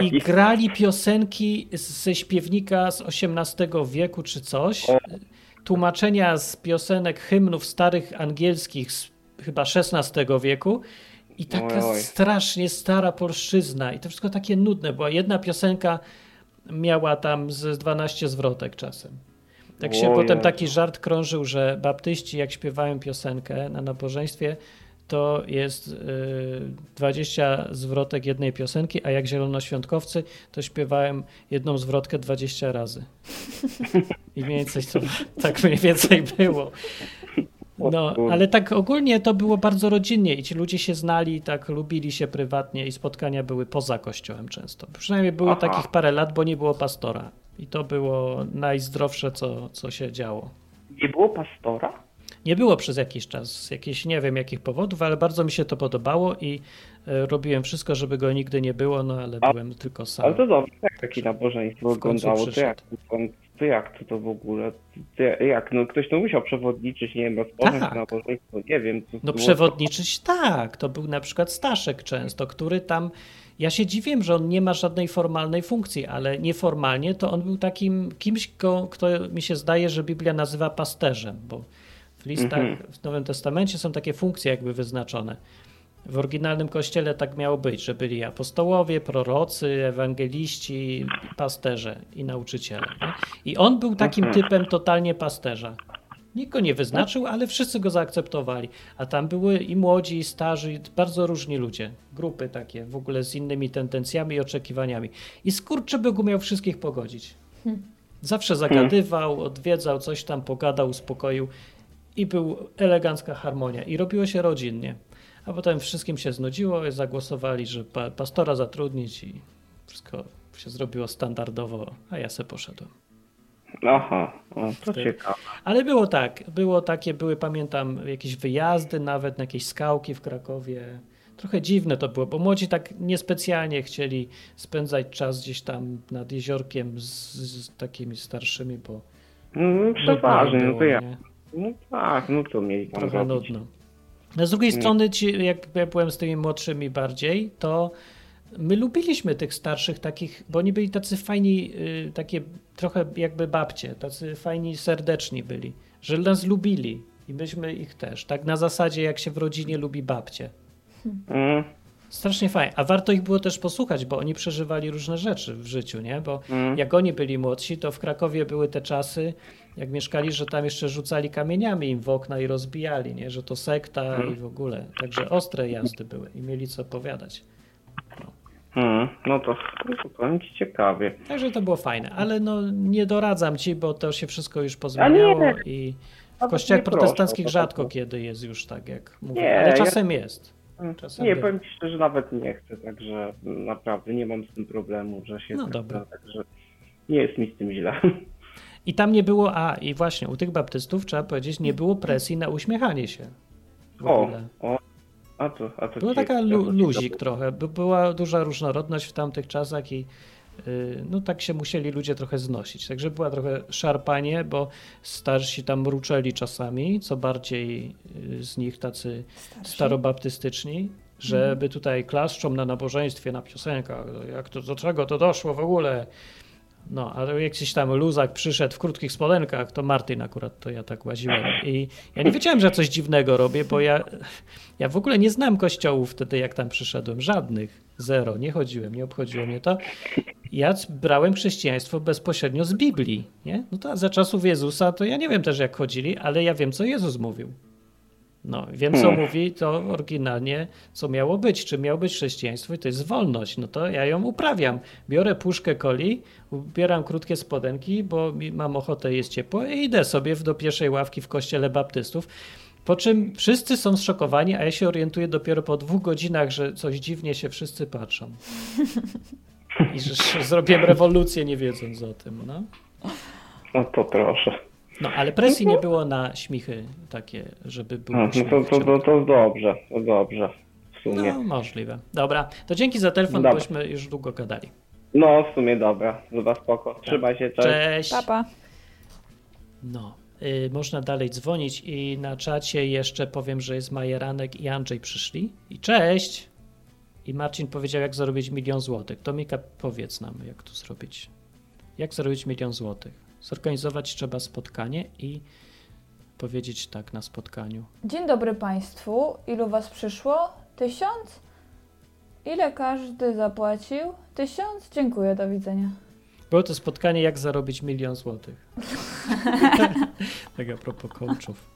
I grali piosenki ze śpiewnika z XVIII wieku czy coś. Tłumaczenia z piosenek hymnów starych angielskich z chyba XVI wieku. I taka Oj, oj. strasznie stara polszczyzna. I to wszystko takie nudne. Była jedna piosenka miała tam z 12 zwrotek czasem. Tak się potem taki żart krążył, że baptyści jak śpiewają piosenkę na nabożeństwie, to jest y, 20 zwrotek jednej piosenki, a jak zielonoświątkowcy, to śpiewałem jedną zwrotkę 20 razy. I mniej więcej to, tak mniej więcej było. No, ale tak ogólnie to było bardzo rodzinnie i ci ludzie się znali, tak lubili się prywatnie i spotkania były poza kościołem często. Przynajmniej było Aha. takich parę lat, bo nie było pastora. I to było najzdrowsze, co, co się działo. Nie było pastora? Nie było przez jakiś czas, z jakichś nie wiem jakich powodów, ale bardzo mi się to podobało i e, robiłem wszystko, żeby go nigdy nie było, no ale A- byłem tylko sam. Ale to dobrze, jak takie nabożeństwo wyglądało, to jak, to jak to, to w ogóle, to jak, no ktoś to musiał przewodniczyć, nie wiem, rozpocząć Tak. nabożeństwo, nie wiem. To No przewodniczyć tak, to był na przykład Staszek często, który tam, ja się dziwiłem, że on nie ma żadnej formalnej funkcji, ale nieformalnie to on był takim kimś, ko- kto mi się zdaje, że Biblia nazywa pasterzem, bo w listach Mhm. w Nowym Testamencie są takie funkcje jakby wyznaczone. W oryginalnym kościele tak miało być, że byli apostołowie, prorocy, ewangeliści, pasterze i nauczyciele. Nie? I on był takim Mhm. typem totalnie pasterza. Nikt go nie wyznaczył, ale wszyscy go zaakceptowali. A tam były i młodzi, i starzy, i bardzo różni ludzie. Grupy takie, w ogóle z innymi tendencjami i oczekiwaniami. I skurczy by go miał wszystkich pogodzić. Zawsze zagadywał, odwiedzał, coś tam pogadał, uspokoił i był elegancka harmonia. I robiło się rodzinnie. A potem wszystkim się znudziło i zagłosowali, że pa pastora zatrudnić i wszystko się zrobiło standardowo, a ja se poszedłem. Aha, o, to Wtedy- ciekawe. Ale było tak, było takie, były pamiętam jakieś wyjazdy nawet na jakieś skałki w Krakowie. Trochę dziwne to było, bo młodzi tak niespecjalnie chcieli spędzać czas gdzieś tam nad jeziorkiem z, z takimi starszymi, bo No, przeważnie, no to ja. nie? No tak, no to mieli tam Trochę robić. nudno. No z drugiej strony, ci, jak ja byłem z tymi młodszymi bardziej, to my lubiliśmy tych starszych takich, bo oni byli tacy fajni, y, takie trochę jakby babcie, tacy fajni, serdeczni byli, że nas lubili i myśmy ich też. Tak na zasadzie, jak się w rodzinie lubi babcie. Mm, Strasznie fajnie. A warto ich było też posłuchać, bo oni przeżywali różne rzeczy w życiu, nie? Bo mm. jak oni byli młodsi, to w Krakowie były te czasy, jak mieszkali, że tam jeszcze rzucali kamieniami im w okna i rozbijali, nie? Że to sekta i w ogóle. Także ostre jazdy były i mieli co opowiadać. Hmm, no to, to powiem ci ciekawie. Także to było fajne, ale no nie doradzam ci, bo to się wszystko już pozmieniało nie. i w Nawet kościołach nie proszę, protestanckich po rzadko prostu. kiedy jest już tak, jak mówię, Nie, ale ja- czasem jest. Hmm, Czasem nie, bywa. powiem ci szczerze, nawet nie chcę, także naprawdę nie mam z tym problemu, że się No tak dobra. także nie jest mi z tym źle. I tam nie było, a i właśnie u tych baptystów trzeba powiedzieć, nie było presji na uśmiechanie się. W O, ogóle. o, a to, a to Była taka lu- luzik trochę, by była duża różnorodność w tamtych czasach i yy, no tak się musieli ludzie trochę znosić. Także była trochę szarpanie, bo starsi tam mruczeli czasami, co bardziej yy, z nich tacy starobaptystyczni, żeby tutaj klaszczą na nabożeństwie, na piosenkach, jak to, do czego to doszło w ogóle. No, ale jakiś tam luzak przyszedł w krótkich spodenkach, to Martin akurat, to ja tak łaziłem. I ja nie wiedziałem, że coś dziwnego robię, bo ja, ja w ogóle nie znam kościołów wtedy, jak tam przyszedłem. Żadnych. Zero. Nie chodziłem, nie obchodziło mnie to. Ja brałem chrześcijaństwo bezpośrednio z Biblii, nie? No to za czasów Jezusa to ja nie wiem też, jak chodzili, ale ja wiem, co Jezus mówił. No, wiem, co Hmm. mówi to oryginalnie, co miało być, czy miało być chrześcijaństwo i to jest wolność. No to ja ją uprawiam. Biorę puszkę coli, ubieram krótkie spodenki, bo mam ochotę, jest ciepło i idę sobie do pierwszej ławki w kościele baptystów. Po czym wszyscy są zszokowani, a ja się orientuję dopiero po dwóch godzinach, że coś dziwnie się wszyscy patrzą. I że że zrobiłem rewolucję nie wiedząc o tym. No. No to proszę. No, ale presji nie było na śmichy takie, żeby był No, no to, w to, to, to dobrze, to dobrze. W sumie. No, możliwe. Dobra, to dzięki za telefon, Dobra. bośmy już długo gadali. No, w sumie dobra. Chyba spoko. Trzymaj się, cześć. Cześć. Papa. No, y, można dalej dzwonić i na czacie jeszcze powiem, że jest Majeranek i Andrzej przyszli. I cześć! I Marcin powiedział, jak zarobić milion złotych. To Mika, powiedz nam, jak to zrobić. Jak zarobić milion złotych? Zorganizować trzeba spotkanie i powiedzieć tak na spotkaniu. Dzień dobry Państwu. Ilu Was przyszło? Tysiąc? Ile każdy zapłacił? Tysiąc? Dziękuję, do widzenia. Było to spotkanie, jak zarobić milion złotych. tak a propos coachów.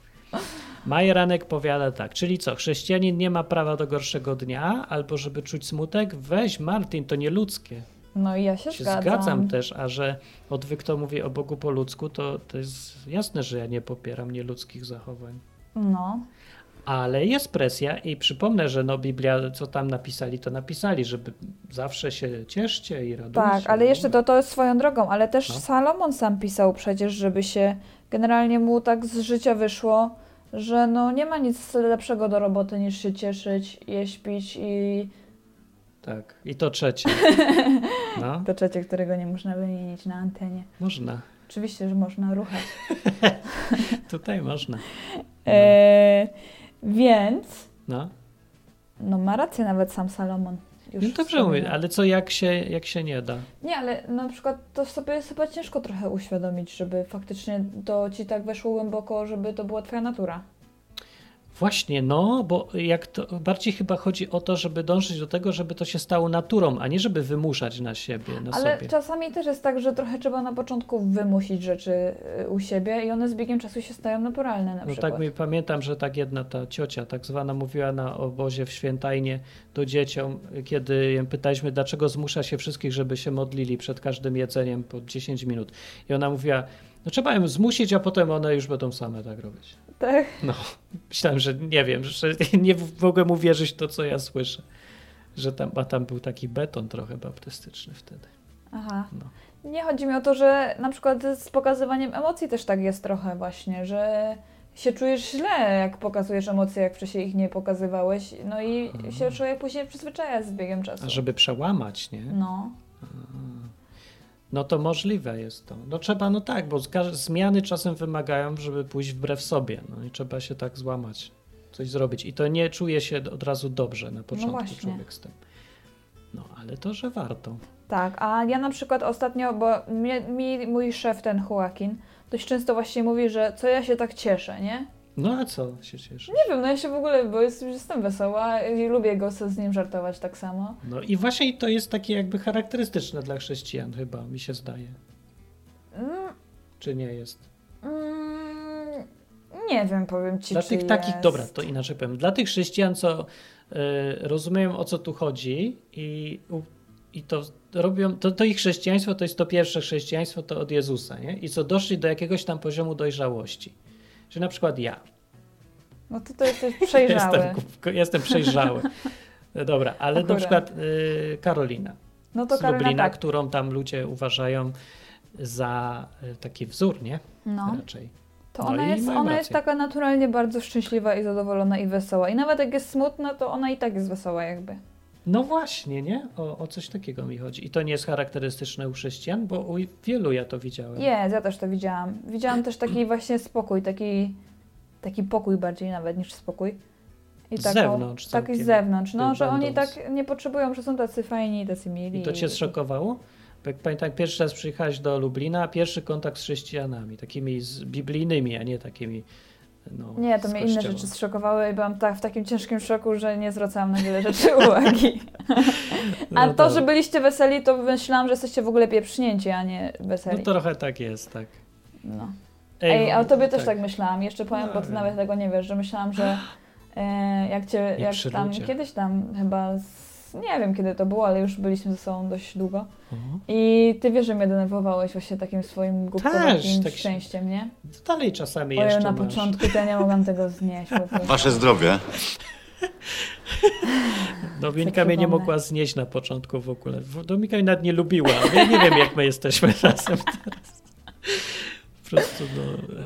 Majeranek powiada tak, czyli co, chrześcijanin nie ma prawa do gorszego dnia, albo żeby czuć smutek? Weź Martin, to nieludzkie. No i ja się, Się zgadzam. zgadzam też, a że odwyk to mówi o Bogu po ludzku, to, to jest jasne, że ja nie popieram nieludzkich zachowań. No. Ale jest presja i przypomnę, że no Biblia, co tam napisali, to napisali, żeby zawsze się cieszcie i radujcie. Tak, ale jeszcze to, to jest swoją drogą, ale też No. Salomon sam pisał przecież, żeby się generalnie mu tak z życia wyszło, że no nie ma nic lepszego do roboty niż się cieszyć, jeść, pić i Tak, i to trzecie. No, to trzecie, którego nie można wymienić na antenie. można. Oczywiście, że można ruchać. Tutaj można. E, więc, No. no ma rację nawet sam Salomon. Już No dobrze mówię, ale co jak się, jak się nie da? Nie, ale na przykład to sobie jest chyba ciężko trochę uświadomić, żeby faktycznie to ci tak weszło głęboko, żeby to była twoja natura. Właśnie, no, bo jak to bardziej chyba chodzi o to, żeby dążyć do tego, żeby to się stało naturą, a nie żeby wymuszać na siebie, na Ale sobie. czasami też jest tak, że trochę trzeba na początku wymusić rzeczy y, u siebie i one z biegiem czasu się stają naturalne na No przykład. tak mi pamiętam, że tak jedna ta ciocia tak zwana mówiła na obozie w Świętajnie do dzieciom, kiedy ją pytaliśmy, dlaczego zmusza się wszystkich, żeby się modlili przed każdym jedzeniem po 10 minut. I ona mówiła, no trzeba ją zmusić, a potem one już będą same tak robić. Tak. No, myślałem, że nie wiem, że nie mogłem uwierzyć w to, co ja słyszę. Że tam, a tam był taki beton trochę baptystyczny wtedy. Aha. No. Nie chodzi mi o to, że na przykład z pokazywaniem emocji też tak jest trochę właśnie, że się czujesz źle, jak pokazujesz emocje, jak wcześniej ich nie pokazywałeś, no i się człowiek później przyzwyczaja z biegiem czasu. Mhm. A żeby przełamać, nie? No. No to możliwe jest to. No trzeba, no tak, bo zmiany czasem wymagają, żeby pójść wbrew sobie. No i trzeba się tak złamać, coś zrobić. I to nie czuje się od razu dobrze na początku właśnie. człowiek z tym. No ale to, że warto. Tak, a ja na przykład ostatnio, bo mnie, mi mój szef, ten Joaquin, dość często właśnie mówi, że co ja się tak cieszę, nie? No a co się cieszy? Nie wiem, no ja się w ogóle, bo jest, jestem wesoła i lubię go z nim żartować tak samo. No i właśnie to jest takie jakby charakterystyczne dla chrześcijan chyba, mi się zdaje. Mm, Czy nie jest? Nie wiem, powiem ci, Dla czy tych takich, jest. dobra, to inaczej powiem. Dla tych chrześcijan, co y, rozumieją o co tu chodzi i, i to robią, to, to ich chrześcijaństwo to jest to pierwsze chrześcijaństwo, to od Jezusa, nie? I co doszli do jakiegoś tam poziomu dojrzałości. Czyli na przykład ja. No to to jesteś przejrzały. Jestem, jestem przejrzały. Dobra, ale na przykład y, Karolina No to Karolina Lublina, tak. którą tam ludzie uważają za y, taki wzór, nie? No. Raczej. To No ona, jest, ona jest taka naturalnie bardzo szczęśliwa i zadowolona i wesoła. I nawet jak jest smutna, to ona i tak jest wesoła jakby. No właśnie, nie? O, o coś takiego mi chodzi. I to nie jest charakterystyczne u chrześcijan, bo u wielu ja to widziałem. Jest, ja też to widziałam. Widziałam też taki właśnie spokój, taki, taki pokój bardziej nawet niż spokój. I Z taką- zewnątrz Taki z zewnątrz, no, że oni tak nie potrzebują, że są tacy fajni, tacy mili. I to cię zszokowało? Jak pamiętam, pierwszy raz przyjechałeś do Lublina, pierwszy kontakt z chrześcijanami, takimi z biblijnymi, a nie takimi. No, Nie, to mnie inne rzeczy zszokowały i byłam tak w takim ciężkim szoku, że nie zwracałam na wiele rzeczy uwagi. A No to, to- że byliście weseli, to myślałam, że jesteście w ogóle pieprznięci, a nie No weseli. trochę tak jest, tak. No. Ej, w- a o tobie też tak myślałam. Jeszcze powiem, No, bo ty nawet tego nie wiesz, że myślałam, że e, jak cię, jak tam, kiedyś tam chyba, z, nie wiem kiedy to było, ale już byliśmy ze sobą dość długo. Mhm. I ty wiesz, że mnie denerwowałeś właśnie takim swoim głupkowatym tak szczęściem, nie? Dalej czasami Ojej, jeszcze na masz. początku to ja nie mogłam tego znieść. Wasze zdrowie. Dominika mnie nie mogła znieść na początku w ogóle. Dominika mnie nawet nie lubiła. Ja nie wiem, jak my jesteśmy razem teraz. Po prostu, no...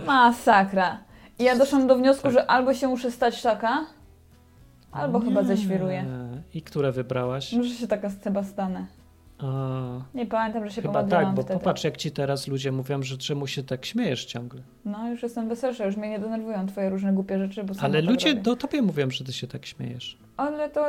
Masakra. I ja doszłam do wniosku, że albo się muszę stać taka, albo chyba Nie. zeświruję. I które wybrałaś? Może się taka chyba stanę. A, Nie pamiętam, że się chyba tak, bo wtedy. popatrz, jak ci teraz ludzie mówią, że czemu się tak śmiejesz ciągle. No, już jestem weselsza, już mnie nie denerwują twoje różne głupie rzeczy, bo Ale tak ludzie robię. do tobie mówią, że ty się tak śmiejesz. Ale to...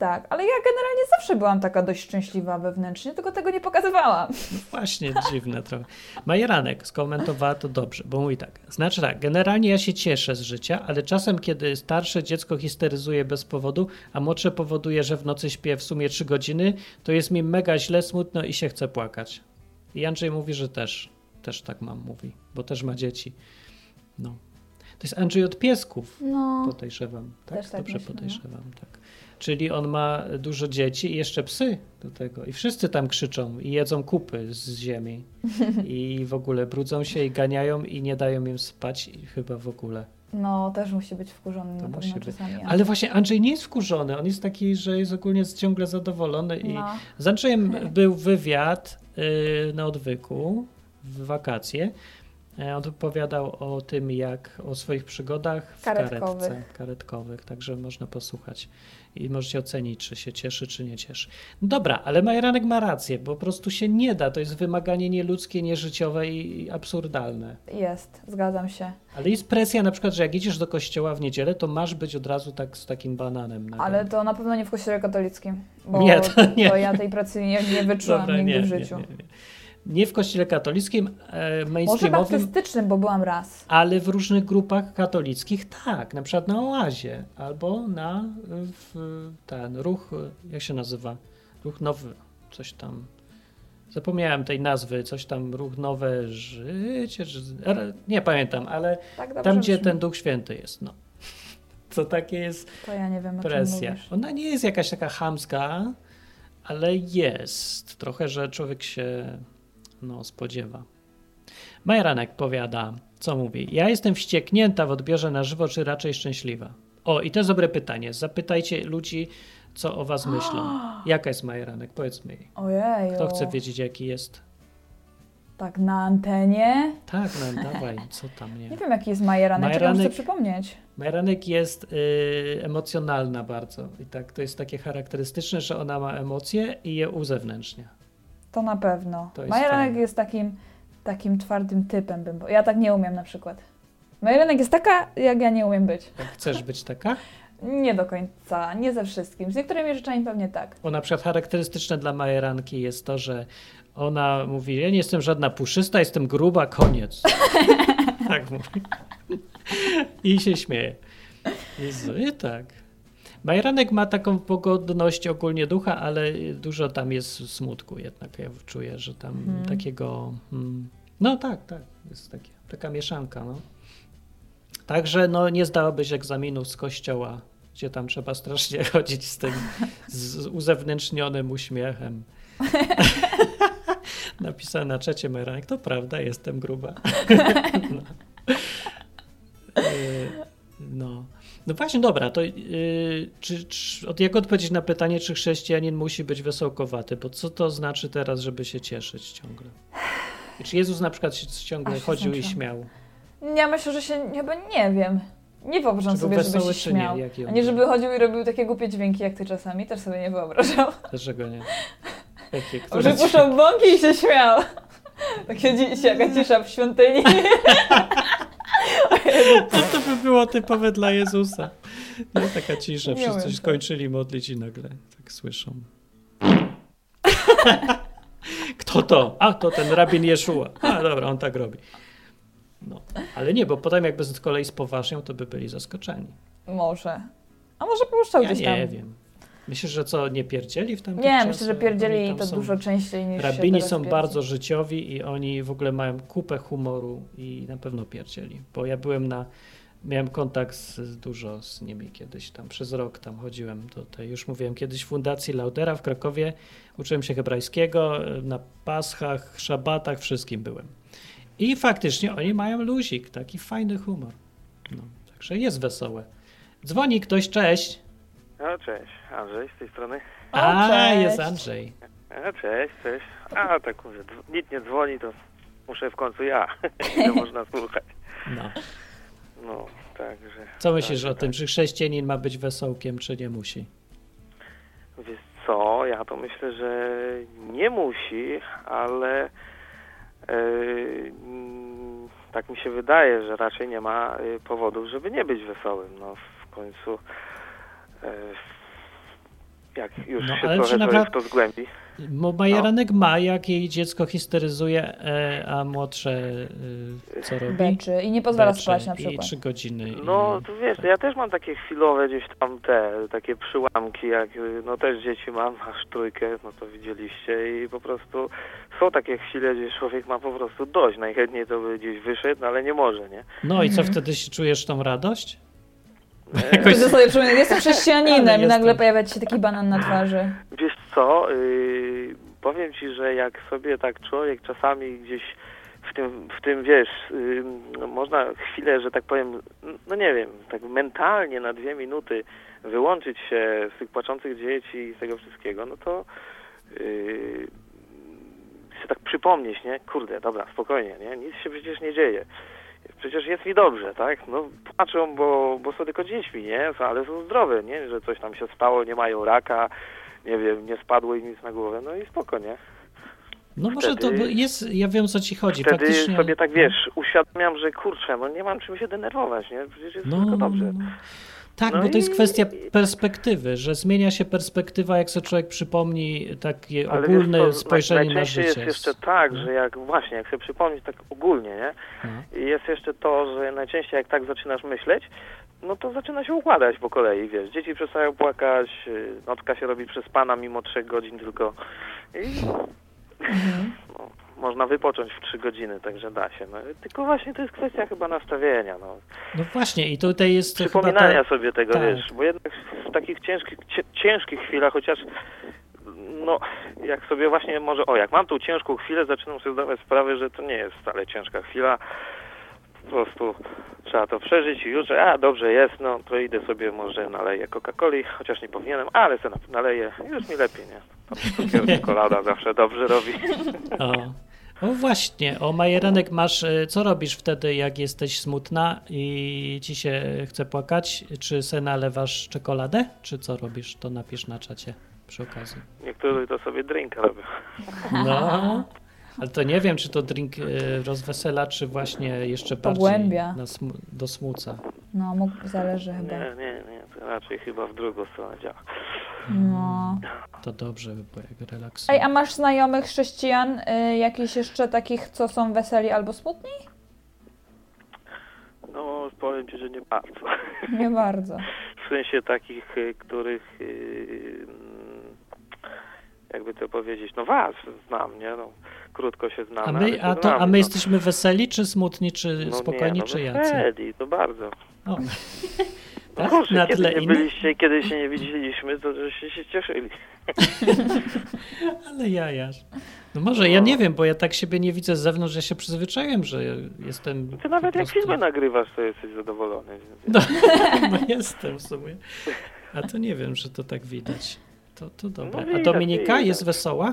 Tak, ale ja generalnie zawsze byłam taka dość szczęśliwa wewnętrznie, tylko tego nie pokazywałam. Właśnie dziwne trochę. Majeranek skomentowała to dobrze, bo mówi tak. Znaczy tak, generalnie ja się cieszę z życia, ale czasem, kiedy starsze dziecko histeryzuje bez powodu, a młodsze powoduje, że w nocy śpię w sumie 3 godziny, to jest mi mega źle, smutno i się chce płakać. I Andrzej mówi, że też, też tak mam, mówi, bo też ma dzieci. No. To jest Andrzej od piesków, No. podejrzewam. Tak? Też tak Dobrze myślę, no. podejrzewam, tak. Czyli on ma dużo dzieci i jeszcze psy do tego. I wszyscy tam krzyczą i jedzą kupy z ziemi. I w ogóle brudzą się i ganiają i nie dają im spać i chyba w ogóle. No, też musi być wkurzony To na musi być. Ale właśnie Andrzej nie jest wkurzony. On jest taki, że jest ogólnie ciągle zadowolony. I No. z Andrzejem był wywiad yy, na odwyku w wakacje. E, On opowiadał o tym, jak o swoich przygodach w Karetkowych. karetce karetkowych, także można posłuchać i możecie ocenić, czy się cieszy, czy nie cieszy. Dobra, ale Majeranek ma rację, bo po prostu się nie da. To jest wymaganie nieludzkie, nieżyciowe i absurdalne. Jest, zgadzam się. Ale jest presja na przykład, że jak idziesz do kościoła w niedzielę, to masz być od razu tak z takim bananem. Na Ale to na pewno nie w kościele katolickim. Bo Nie, to nie. to ja tej pracy nie, nie wyczułam Dobra, nigdy nie, w życiu. nie, nie. w kościele katolickim, e, Może mainstreamowym, baptystycznym, bo byłam raz. ale w różnych grupach katolickich tak, na przykład na oazie albo na w, ten ruch, jak się nazywa? Ruch nowy, coś tam. Zapomniałem tej nazwy, coś tam, ruch nowe życie, nie pamiętam, ale Tak tam, gdzie ten duch święty jest, no. To takie jest To ja nie wiem, presja. Ona nie jest jakaś taka chamska, ale jest. Trochę, że człowiek się no, spodziewa. Majeranek powiada, co mówi? Ja jestem wścieknięta w odbiorze na żywo, czy raczej szczęśliwa? O, i to jest dobre pytanie. Zapytajcie ludzi, co o was myślą. Jaka jest Majeranek? Powiedzmy jej. Ojej. Kto chce wiedzieć, jaki jest? Tak na antenie? Tak, no dawaj, co tam, nie? Nie wiem, jaki jest Majeranek, czekaj, muszę Majeranek- przypomnieć. Majeranek jest y, emocjonalna bardzo. I tak to jest takie charakterystyczne, że ona ma emocje i je uzewnętrznia. To na pewno. To jest Majeranek jest takim, takim twardym typem. Bym, ja tak nie umiem na przykład. Majeranek jest taka, jak ja nie umiem być. Jak chcesz być taka? Nie do końca, nie ze wszystkim. Z niektórymi rzeczami pewnie tak. Bo na przykład charakterystyczne dla Majeranki jest to, że ona mówi, ja nie jestem żadna puszysta, jestem gruba, koniec. tak mówi. I się śmieje. Jezu, i tak. Majeranek ma taką pogodność ogólnie ducha, ale dużo tam jest smutku jednak. Ja czuję, że tam Mhm. takiego... Mm, no tak, tak. Jest takie, taka mieszanka. No. Także no, nie zdałabyś egzaminu z kościoła, gdzie tam trzeba strasznie chodzić z tym z uzewnętrznionym uśmiechem. Napisane na czacie Meranek, to prawda, jestem gruba. no. Y, no. No właśnie, dobra, to yy, czy, czy, od jak odpowiedzieć na pytanie, czy chrześcijanin musi być wesołkowaty? Bo co to znaczy teraz, żeby się cieszyć ciągle? I czy Jezus na przykład się ciągle Aż się chodził i śmiał? Ja myślę, że się chyba nie wiem. Nie wyobrażam Czy sobie, żeby się nie? śmiał. On A nie, żeby chodził i robił takie głupie dźwięki jak ty czasami, też sobie nie wyobrażam. Dlaczego nie? Jakie, Że puszczał bąki i się śmiał. Takie jaka cisza w świątyni. No to by było typowe dla Jezusa. Nie, taka cisza, Nie wszyscy skończyli modlić i nagle tak słyszą. Kto to? A, to ten rabin Jeszua. A, dobra, on tak robi. No, ale nie, bo potem jakby z kolei spoważniał, to by byli zaskoczeni. Może. A może puszczał Ja gdzieś tam. nie wiem. Myślisz, że co, nie pierdzieli w tamtych Nie, czasach? myślę, że pierdzieli to dużo częściej niż się Rabini są pierdzi. bardzo życiowi i oni w ogóle mają kupę humoru i na pewno pierdzieli. Bo ja byłem na, miałem kontakt z, dużo z nimi kiedyś tam, przez rok tam chodziłem do tej, już mówiłem kiedyś w Fundacji Laudera w Krakowie, uczyłem się hebrajskiego, na paschach, szabatach, wszystkim byłem. I faktycznie oni mają luzik, taki fajny humor. No, także jest wesołe. Dzwoni ktoś, cześć. No cześć, Andrzej z tej strony. A, cześć. jest Andrzej. A, cześć, cześć. A, tak mówię, dzw- nikt nie dzwoni, to muszę w końcu ja. Ile można słuchać. No. No, także... Co myślisz tak, o tym, czy chrześcijanin ma być wesołkiem, czy nie musi? Wiesz co, ja to myślę, że nie musi, ale e, mm, tak mi się wydaje, że raczej nie ma e, powodów, żeby nie być wesołym. No w końcu e, jak już No, się ale trochę naprawdę- w to zgłębi. Bo Majeranek ma, jak jej dziecko histeryzuje, e, a młodsze e, co robi? Beczy i nie pozwala Becze spać na I przykład. trzy godziny. i- No, to wiesz, ja też mam takie chwilowe gdzieś tam te, takie przyłamki, jak, no też dzieci mam, aż trójkę, no to widzieliście i po prostu są takie chwile, gdzie człowiek ma po prostu dość, najchętniej to by gdzieś wyszedł, no ale nie może, nie? No i co Mhm. wtedy się czujesz tą radość? Jakoś- sobie jestem chrześcijaninem i nagle pojawia ci się taki banan na twarzy. Wiesz co, y, powiem ci, że jak sobie tak człowiek czasami gdzieś w tym, w tym wiesz, y, no można chwilę, że tak powiem, no nie wiem, tak mentalnie na dwie minuty wyłączyć się z tych płaczących dzieci i z tego wszystkiego, no to yy, się tak przypomnieć, nie? Kurde, dobra, spokojnie, nie? Nic się przecież nie dzieje. Przecież jest mi dobrze, tak? No płaczą, bo, bo są tylko dziećmi, nie? Ale są zdrowe, nie? Że coś tam się stało, nie mają raka, nie wiem, nie spadło im nic na głowę, no i spoko, nie? No może to jest, ja wiem o co ci chodzi. Wtedy Faktycznie, sobie tak, wiesz, uświadamiam, że kurczę, no nie mam czym się denerwować, nie? Przecież jest No, wszystko no, dobrze. No. Tak, No bo to jest i- kwestia perspektywy, że zmienia się perspektywa, jak sobie człowiek przypomni takie Ale ogólne co, spojrzenie na życie. jest jeszcze tak, że jak właśnie, jak sobie przypomnieć tak ogólnie, nie? No. I jest jeszcze to, że najczęściej jak tak zaczynasz myśleć, no to zaczyna się układać po kolei, wiesz, dzieci przestają płakać, y, nocka się robi przez pana mimo trzech godzin tylko i no, można wypocząć w trzy godziny, także da się. No, tylko właśnie to jest kwestia chyba nastawienia, no. no właśnie i tutaj jest chyba Przypominania ta, sobie tego, tak. wiesz, bo jednak w takich ciężkich, ciężkich chwilach, chociaż no, jak sobie właśnie może, o, jak mam tą ciężką chwilę, zaczynam sobie zdawać sprawę, że to nie jest wcale ciężka chwila, po prostu trzeba to przeżyć i już, a dobrze jest, no to idę sobie może naleję Coca-Coli, chociaż nie powinienem, ale sobie naleję, już mi lepiej, nie? Tam czekolada zawsze dobrze robi. O. o właśnie, o Majeranek masz, y, co robisz wtedy, jak jesteś smutna i ci się chce płakać? Czy se nalewasz czekoladę? Czy co robisz? To napisz na czacie przy okazji. Niektórzy to sobie drinka robią. No, ale to nie wiem, czy to drink y, rozwesela, czy właśnie jeszcze bardziej Pogłębia. na smu- do smuca. No, mógł, zależy chyba. Nie, nie, nie, to raczej chyba w drugą stronę działa. No. To dobrze by było, jak relaksuje. Ej, a masz znajomych chrześcijan, y, jakichś jeszcze takich, co są weseli albo smutni? No, powiem Ci, że nie bardzo. Nie bardzo. W sensie takich, y, których y, jakby to powiedzieć, no was znam, nie? No, krótko się znamy. A my, a, to, znamy, a my no. jesteśmy weseli, czy smutni, czy no spokojni, nie, no czy jacy? weseli, to bardzo. O. No Tak? proszę, Na kiedy nie byliście, kiedy się nie widzieliśmy, to żeście się cieszyli. Ale jajasz. No może, ja nie wiem, bo ja tak siebie nie widzę z zewnątrz, ja się przyzwyczaiłem, że jestem... Ty nawet po jak prostu- filmy nagrywasz, to jesteś zadowolony. No, no jestem w sumie. A to nie wiem, że to tak widać. To, to dobre. No A Dominika widać. jest wesoła?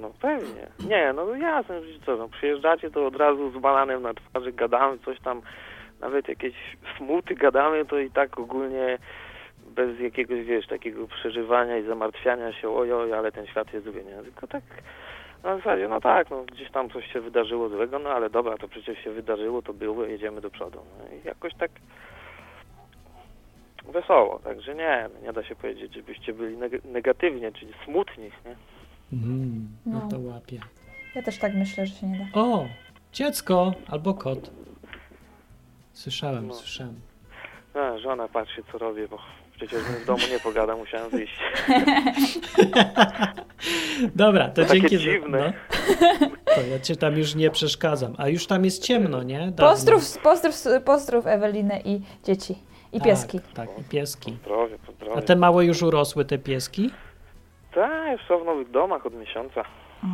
No pewnie. Nie, no jasne, co, no przyjeżdżacie to od razu z bananem na twarzy, gadamy coś tam, nawet jakieś smuty gadamy, to i tak ogólnie bez jakiegoś, wiesz, takiego przeżywania i zamartwiania się, ojoj, ale ten świat jest zły, nie? Tylko tak na zasadzie, no tak, no gdzieś tam coś się wydarzyło złego, no ale dobra, to przecież się wydarzyło, to było, jedziemy do przodu. No i jakoś tak wesoło, także nie, no nie da się powiedzieć, żebyście byli neg- negatywnie, czyli smutni, nie? Mm, no No. to łapie. Ja też tak myślę, że się nie da. O, dziecko albo kot. Słyszałem, No. słyszałem. A, żona patrzy co robię, bo przecież w domu nie pogada, musiałem wyjść. Dobra, to To takie dzięki. dziwne. Za, no. To ja cię tam już nie przeszkadzam. A już tam jest ciemno, nie? Dawno. Pozdrów, pozdrów, pozdrów Ewelinę i dzieci. I pieski. Tak, tak, i pieski. Pozdrowie, pozdrowie. A te małe już urosły, te pieski? Tak, już są w nowych domach od miesiąca.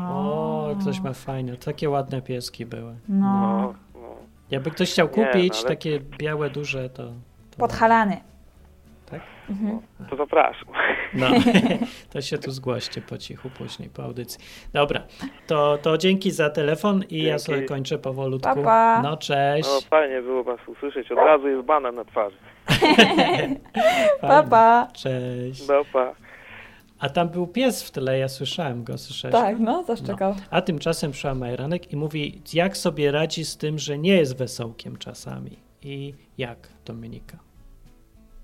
O, ktoś ma fajne. Takie ładne pieski były. No. No, no. Jakby ktoś chciał Nie, kupić no ale- takie białe, duże, to... to Podhalany. Tak? Mhm. To zapraszam. No, to się tu zgłoście po cichu później, po audycji. Dobra, to, to dzięki za telefon i ja Dzięki. sobie kończę powolutku. Pa, pa. No, cześć. No fajnie było was usłyszeć, od razu jest banan na twarzy. Pa, pa. Cześć. No pa. A tam był pies w tyle, ja słyszałem go, słyszałeś? Tak, no, zaszczekał. A tymczasem przyszła Majranek i mówi, jak sobie radzi z tym, że nie jest wesołkiem czasami. I jak, Dominika?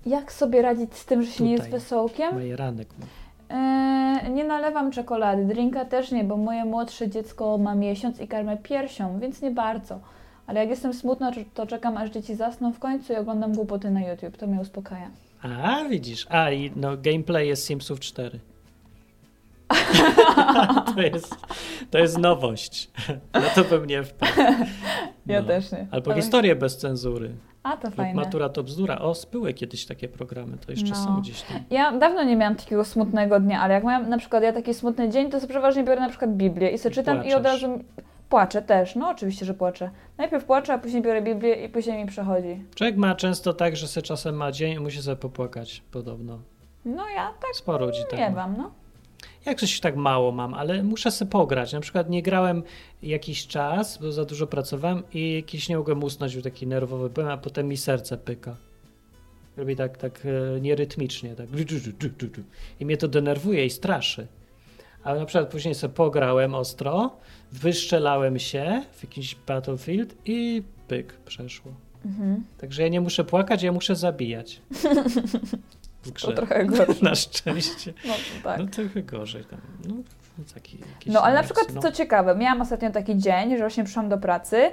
Jak sobie radzić z tym, że się nie jest Tutaj. wesołkiem? Majranek mówi. Eee, nie nalewam czekolady, drinka też nie, bo moje młodsze dziecko ma miesiąc i karmę piersią, więc nie bardzo. Ale jak jestem smutna, to- czekam aż dzieci zasną w końcu i oglądam głupoty na YouTube. To mnie uspokaja. A, widzisz. A, i no, gameplay jest Simsów 4. to, jest, to jest nowość. No to bym nie wpadł. Ja No. też nie. Albo Ale- historię bez cenzury. A, to fajne. matura to bzdura. O, były kiedyś takie programy, to jeszcze No. są gdzieś tam. Ja dawno nie miałam takiego smutnego dnia, ale jak mam na przykład ja taki smutny dzień, to sobie przeważnie biorę na przykład Biblię i sobie czytam i od razu płaczę też. No oczywiście, że płaczę. Najpierw płaczę, a później biorę Biblię i później mi przechodzi. Człowiek ma często tak, że se czasem ma dzień i musi sobie popłakać podobno. No ja tak Sporo ludzi tak nie ma. wam, no. Jak coś tak mało mam, ale muszę sobie pograć. Na przykład nie grałem jakiś czas, bo za dużo pracowałem i jakiś nie mogłem usnąć, był taki nerwowy byłem, a potem mi serce pyka. Robi tak, tak e, nierytmicznie, tak. I mnie to denerwuje i straszy. Ale na przykład później sobie pograłem ostro, wyszczelałem się w jakiś Battlefield i pyk, przeszło. Mhm. Także ja nie muszę płakać, ja muszę zabijać. To trochę gorsze. Na szczęście. No tak. No trochę gorzej tam. No, taki, No ale na przykład no. co ciekawe, miałam ostatnio taki dzień, że właśnie przyszłam do pracy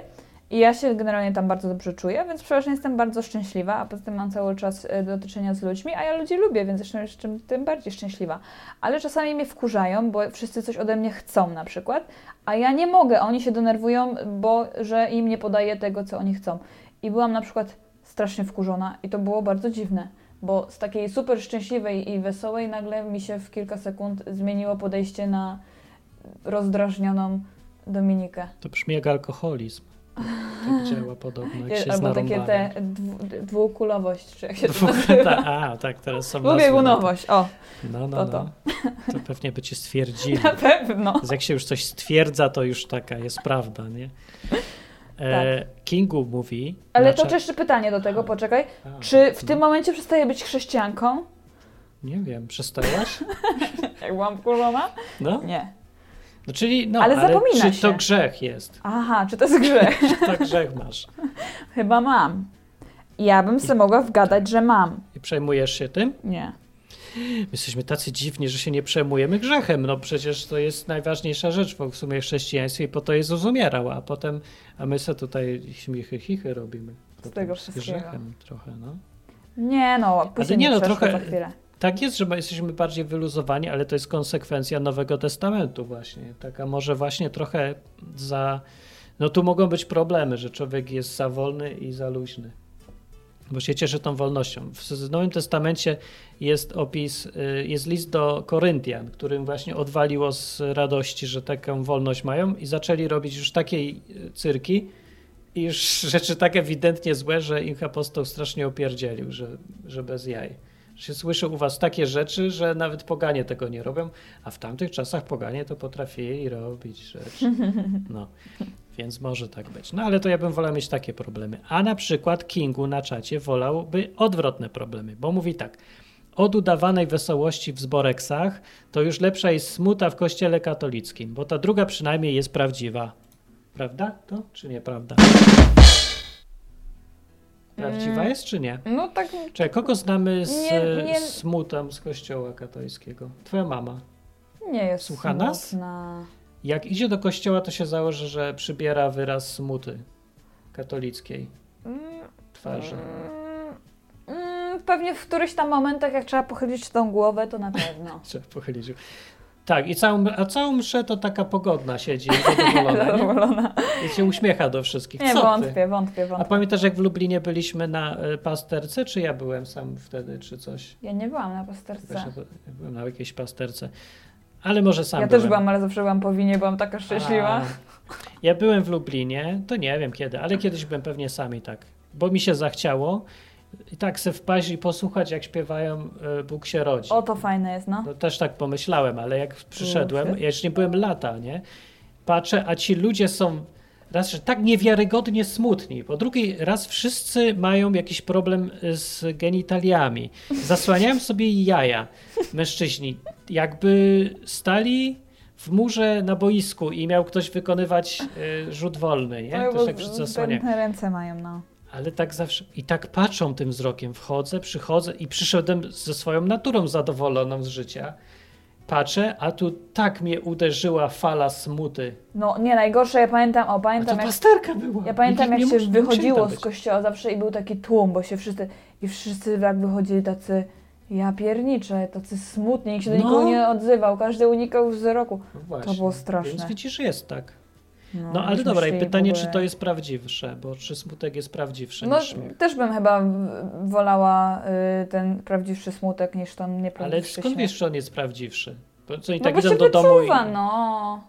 i ja się generalnie tam bardzo dobrze czuję, więc przeważnie jestem bardzo szczęśliwa, a poza tym mam cały czas e, do otoczenia z ludźmi, a ja ludzi lubię, więc jestem tym bardziej szczęśliwa. Ale czasami mnie wkurzają, bo wszyscy coś ode mnie chcą na przykład, a ja nie mogę, oni się denerwują, bo że im nie podaję tego, co oni chcą. I byłam na przykład strasznie wkurzona i to było bardzo dziwne. Bo z takiej super szczęśliwej i wesołej nagle mi się w kilka sekund zmieniło podejście na rozdrażnioną Dominikę. To brzmi jak alkoholizm. Tak działa podobno, jak się Albo takie te dwu, dwukulowość, czy jak się to Dwóch- nazywa. ta, a, tak, teraz są Dwubiegunowość, o, to. No, no, to no. to. To pewnie by cię stwierdzili. na pewno. Więc Jak się już coś stwierdza, to już taka jest prawda, nie? E, Kingu mówi... Tak. Ale to jeszcze pytanie do tego, poczekaj. A, Czy w no. tym momencie przestaje być chrześcijanką? Nie wiem, przestałaś? Jak byłam wkurzona? No, Nie. No czyli no, Ale ale, zapomina czy to się. grzech jest? Aha, czy to jest grzech? Czy to grzech masz? Chyba mam. Ja bym sobie mogła wgadać, że mam. I przejmujesz się tym? Nie. My Jesteśmy tacy dziwni, że się nie przejmujemy grzechem. No przecież to jest najważniejsza rzecz w sumie chrześcijaństwie i po to Jezus umierał, a potem, a my sobie tutaj śmichy, chichy robimy. Potem tego z wszystkiego. grzechem trochę, no. Nie no, później nie nie no, trochę- za chwilę. Tak jest, że my jesteśmy bardziej wyluzowani, ale to jest konsekwencja Nowego Testamentu właśnie. Taka może właśnie trochę za... No tu mogą być problemy, że człowiek jest za wolny i za luźny. Bo się cieszy tą wolnością. W Nowym Testamencie jest opis, y, jest list do Koryntian, którym właśnie odwaliło z radości, że taką wolność mają i zaczęli robić już takiej y, cyrki i już rzeczy tak ewidentnie złe, że ich apostoł strasznie opierdzielił, że, że bez jaj. Się słyszy u was takie rzeczy, że nawet poganie tego nie robią, a w tamtych czasach poganie to potrafili robić rzeczy. No. Więc może tak być. No ale to ja bym wolał mieć takie problemy. A na przykład Kingu na czacie wolałby odwrotne problemy, bo mówi tak. Od udawanej wesołości w zboreksach to już lepsza jest smuta w kościele katolickim, bo ta druga przynajmniej jest prawdziwa. Prawda to, czy nieprawda? Prawdziwa Mm. jest, czy nie? No tak, Czekaj, kogo znamy z Nie, nie. smutą z kościoła katolickiego? Twoja mama. nie jest Słucha nas? smutna. Jak idzie do kościoła, to się założy, że przybiera wyraz smuty katolickiej Mm, twarzy. mm, pewnie w którychś tam momentach, jak trzeba pochylić tą głowę, to na pewno. Trzeba pochylić. Tak, i całą, a całą mszę to taka pogodna siedzi, zadowolona. Zadowolona. I się uśmiecha do wszystkich. Nie, Co ty? wątpię, wątpię, A wątpię. pamiętasz, jak w Lublinie byliśmy na y, pasterce, czy ja byłem sam wtedy, czy coś? Ja nie byłam na pasterce. Ja byłem na jakiejś pasterce. Ale może sam Ja byłem. też byłam, ale zawsze byłam po winie, byłam taka szczęśliwa. A, Ja byłem w Lublinie, to nie wiem kiedy, ale kiedyś byłem pewnie sam i tak, bo mi się zachciało i tak se wpaść i posłuchać, jak śpiewają y, Bóg się rodzi. O, to fajne jest, no. No też tak pomyślałem, ale jak przyszedłem, ja jeszcze nie byłem lata, nie? Patrzę, a ci ludzie są raz, że tak niewiarygodnie smutni, po drugi raz wszyscy mają jakiś problem z genitaliami. Zasłaniają sobie jaja mężczyźni, jakby stali w murze na boisku i miał ktoś wykonywać y, rzut wolny, nie? Też bo tak wszyscy zasłaniają. ręce mają, no. Ale tak zawsze. I tak patrzą tym wzrokiem. Wchodzę, przychodzę i przyszedłem ze swoją naturą zadowoloną z życia. Patrzę, a tu tak mnie uderzyła fala smuty. No nie, najgorsze, ja pamiętam, o A to pamiętam jak, pasterka była. ja pamiętam jak się wychodziło z kościoła zawsze i był taki tłum, bo się wszyscy, i wszyscy jak wychodzili tacy, ja pierniczę, tacy smutni, nikt się do No. nikogo nie odzywał, każdy unikał wzroku. No właśnie. było straszne. Więc widzisz, jest tak. No, No ale dobra, i pytanie, czy to jest prawdziwsze, bo czy smutek jest prawdziwszy No niż śmiech. też bym chyba wolała y, ten prawdziwszy smutek niż ten Ale nieprawdziwszy skąd śmiech. wiesz, że on jest prawdziwszy? Bo co, oni No tak bo idą się do domu i... no.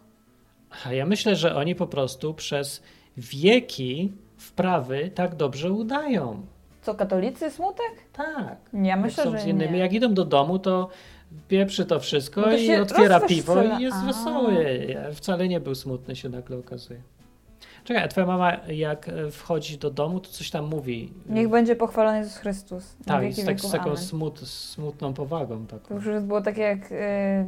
A ja myślę, że oni po prostu przez wieki wprawy tak dobrze udają. Co, katolicy smutek? Tak. Ja myślę, że z innymi. nie. Jak idą do domu, to pieprzy to wszystko No to i otwiera piwo i jest A. wesoły. Wcale nie był smutny, się nagle okazuje. Czekaj, a twoja mama jak e, wchodzi do domu, to coś tam mówi. Niech będzie pochwalony Jezus Chrystus. tak, z, tak, z taką smut, smutną powagą. To Taką. już było takie jak... Y,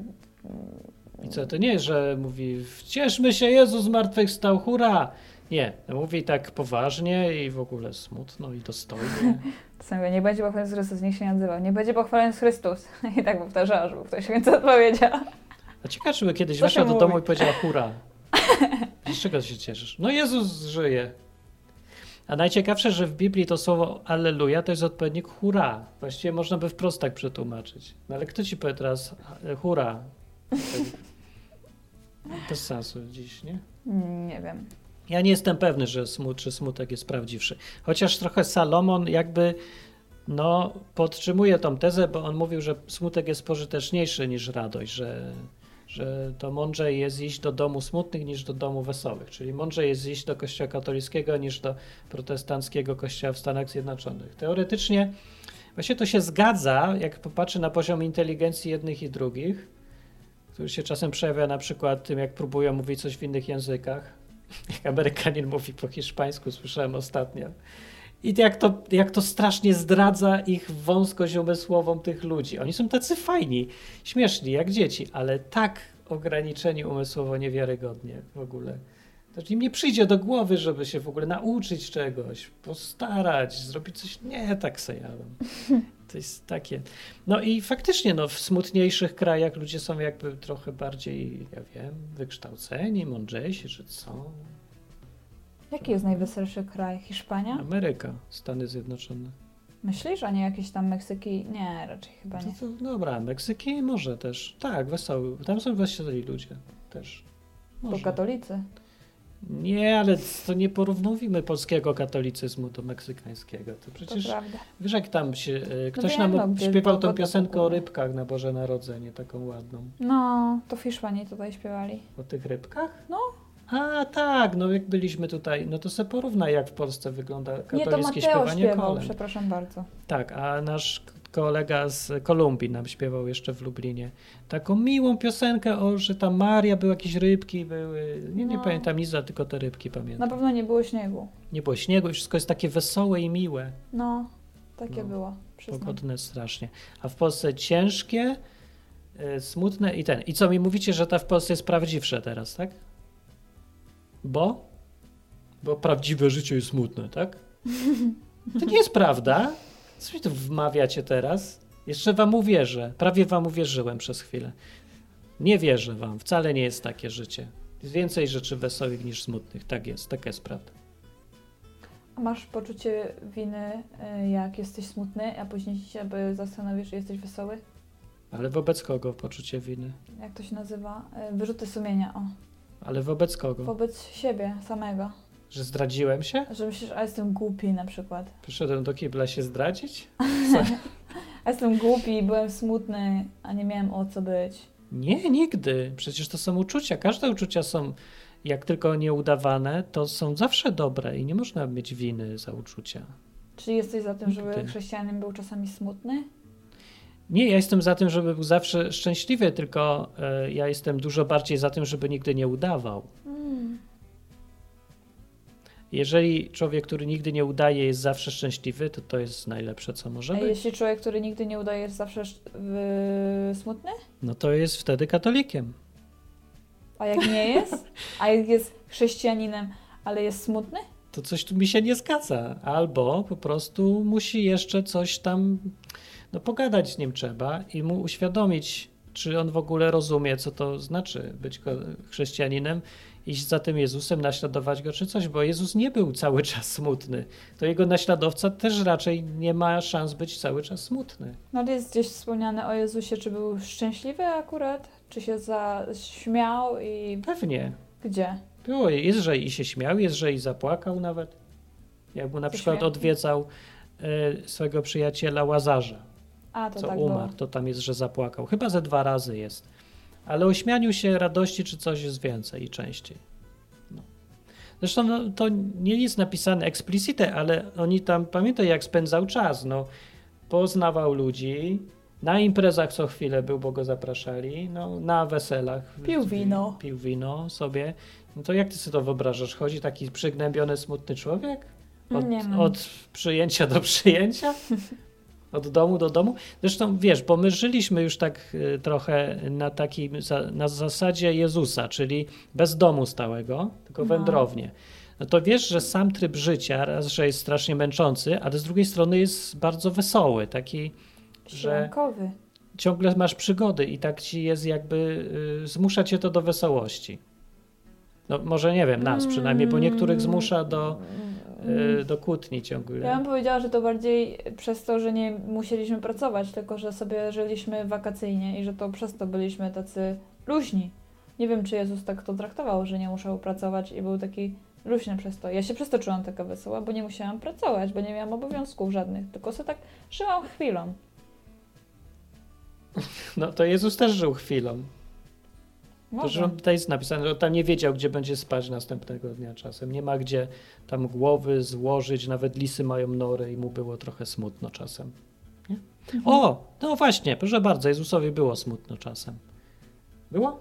I co, to nie, że mówi cieszmy się, Jezus zmartwychwstał, hurra! Nie, mówi tak poważnie i w ogóle smutno i dostojnie. Czasami niech będzie pochwalony Chrystus, niech się nie odzywał. Niech będzie pochwalony Chrystus. I tak powtarzała, żeby ktoś więcej odpowiedział. A ciekawe, czy by kiedyś Co weszła do mówi? domu i powiedziała hurra. Z czego się cieszysz? No Jezus żyje. A najciekawsze, że w Biblii to słowo alleluja to jest odpowiednik hurra. Właściwie można by wprost tak przetłumaczyć. No ale kto ci powie teraz hurra? Bez sensu dziś, nie? Nie wiem. Ja nie jestem pewny, że smut czy smutek jest prawdziwszy. Chociaż trochę Salomon jakby no, podtrzymuje tą tezę, bo on mówił, że smutek jest pożyteczniejszy niż radość, że, że to mądrzej jest iść do domu smutnych niż do domu wesołych. Czyli mądrzej jest iść do kościoła katolickiego niż do protestanckiego kościoła w Stanach Zjednoczonych. Teoretycznie właśnie to się zgadza, jak popatrzy na poziom inteligencji jednych i drugich, który się czasem przejawia na przykład tym, jak próbują mówić coś w innych językach. Jak Amerykanin mówi po hiszpańsku, słyszałem ostatnio. I jak to, jak to strasznie zdradza ich wąskość umysłową tych ludzi. Oni są tacy fajni, śmieszni, jak dzieci, ale tak ograniczeni umysłowo niewiarygodnie w ogóle. To im nie przyjdzie do głowy, żeby się w ogóle nauczyć czegoś, postarać, zrobić coś. Nie, tak se jadą. To jest takie. No i faktycznie, no, w smutniejszych krajach ludzie są jakby trochę bardziej, ja wiem, wykształceni, mądrzejsi, że co? Jaki jest najweselszy kraj? Hiszpania? Ameryka, Stany Zjednoczone. Myślisz, a nie jakieś tam Meksyki? Nie, raczej chyba To, nie. to, dobra, Meksyki może też. Tak, wesoły. Tam są wesoli ludzie też. Może. katolicy. Nie, ale to nie porównujmy polskiego katolicyzmu do meksykańskiego. To To przecież prawda. wiesz, jak tam się. e, Ktoś wiem, no, nam śpiewał tą piosenkę o rybkach na Boże Narodzenie, taką ładną. No, to Hiszpanii tutaj śpiewali. O tych rybkach? No. A tak, no jak byliśmy tutaj, no to se porównaj, jak w Polsce wygląda Nie, to katolickie Mateo śpiewanie śpiewał, przepraszam bardzo. Tak, a nasz kolega z Kolumbii nam śpiewał jeszcze w Lublinie taką miłą piosenkę o, że tam Maria były jakieś rybki, były, nie, nie No. pamiętam nic, tylko te rybki Na pamiętam. pewno nie było śniegu. Nie było śniegu i wszystko jest takie wesołe i miłe, No, takie No, było. Przyznam. pogodne strasznie. A w Polsce ciężkie, y, smutne i ten. I co mi mówicie, że ta w Polsce jest prawdziwsze teraz, tak? Bo? Bo prawdziwe życie jest smutne, tak? To nie jest prawda. Co mi tu wmawiacie teraz? Jeszcze wam uwierzę. Prawie wam uwierzyłem przez chwilę. Nie wierzę wam. Wcale nie jest takie życie. Jest więcej rzeczy wesołych niż smutnych. Tak jest. Taka jest prawda. A masz poczucie winy, y, jak jesteś smutny, a później się zastanowisz, że jesteś wesoły? Ale wobec kogo poczucie winy? Jak to się nazywa? Y, Wyrzuty sumienia, o. Ale wobec kogo? Wobec siebie samego. Że zdradziłem się? Że myślisz, a jestem głupi na przykład. Przyszedłem do kibla się zdradzić? A jestem głupi, byłem smutny, a nie miałem o co być. Nie, nigdy. Przecież to są uczucia. Każde uczucia są, jak tylko nieudawane, to są zawsze dobre i nie można mieć winy za uczucia. Czyli jesteś za tym, żeby chrześcijanin był czasami smutny? Nie, ja jestem za tym, żeby był zawsze szczęśliwy, tylko e, ja jestem dużo bardziej za tym, żeby nigdy nie udawał. Mm. Jeżeli człowiek, który nigdy nie udaje, jest zawsze szczęśliwy, to to jest najlepsze, co może A być. jeśli człowiek, który nigdy nie udaje, jest zawsze sz- w... smutny? No to jest wtedy katolikiem. A jak nie jest? A jak jest chrześcijaninem, ale jest smutny? To coś tu mi się nie zgadza. Albo po prostu musi jeszcze coś tam, no pogadać z nim trzeba i mu uświadomić, czy on w ogóle rozumie, co to znaczy być chrześcijaninem, iść za tym Jezusem, naśladować go czy coś, bo Jezus nie był cały czas smutny. To jego naśladowca też raczej nie ma szans być cały czas smutny. No ale jest gdzieś wspomniane o Jezusie, czy był szczęśliwy akurat? Czy się zaśmiał i Pewnie. gdzie? Było, jest, że i się śmiał, jest, że i zapłakał nawet. Jak mu na przykład odwiedzał e, swojego przyjaciela Łazarza. A, to co tak umarł, było. to tam jest, że zapłakał. Chyba ze dwa razy jest. Ale o śmianiu się, radości czy coś jest więcej i częściej. No. Zresztą no, to nie jest napisane explicite, ale oni tam, pamiętaj jak spędzał czas, no. Poznawał ludzi, na imprezach co chwilę był, bo go zapraszali, no, na weselach. Pił wino. Pił wino sobie. No to jak ty sobie to wyobrażasz? Chodzi taki przygnębiony, smutny człowiek? Od, od przyjęcia do przyjęcia? Od domu do domu? Zresztą wiesz, bo my żyliśmy już tak y, trochę na takim, na zasadzie Jezusa, czyli bez domu stałego, tylko No. wędrownie. No to wiesz, że sam tryb życia, raz, że jest strasznie męczący, ale z drugiej strony jest bardzo wesoły, taki, że Sielankowy. ciągle masz przygody i tak ci jest jakby, y, zmusza cię to do wesołości. No może nie wiem, nas przynajmniej, bo niektórych zmusza do, y, do kłótni ciągle. Ja bym powiedziała, że to bardziej przez to, że nie musieliśmy pracować, tylko że sobie żyliśmy wakacyjnie i że to przez to byliśmy tacy luźni. Nie wiem, czy Jezus tak to traktował, że nie musiał pracować i był taki luźny przez to. Ja się przez to czułam taka wesoła, bo nie musiałam pracować, bo nie miałam obowiązków żadnych, tylko sobie tak żyłam chwilą. No to Jezus też żył chwilą. To, Może. że tutaj jest napisane, że on tam nie wiedział, gdzie będzie spać następnego dnia czasem. Nie ma gdzie tam głowy złożyć, nawet lisy mają nory i mu było trochę smutno czasem. Nie? O, no właśnie, proszę bardzo, Jezusowi było smutno czasem. Było?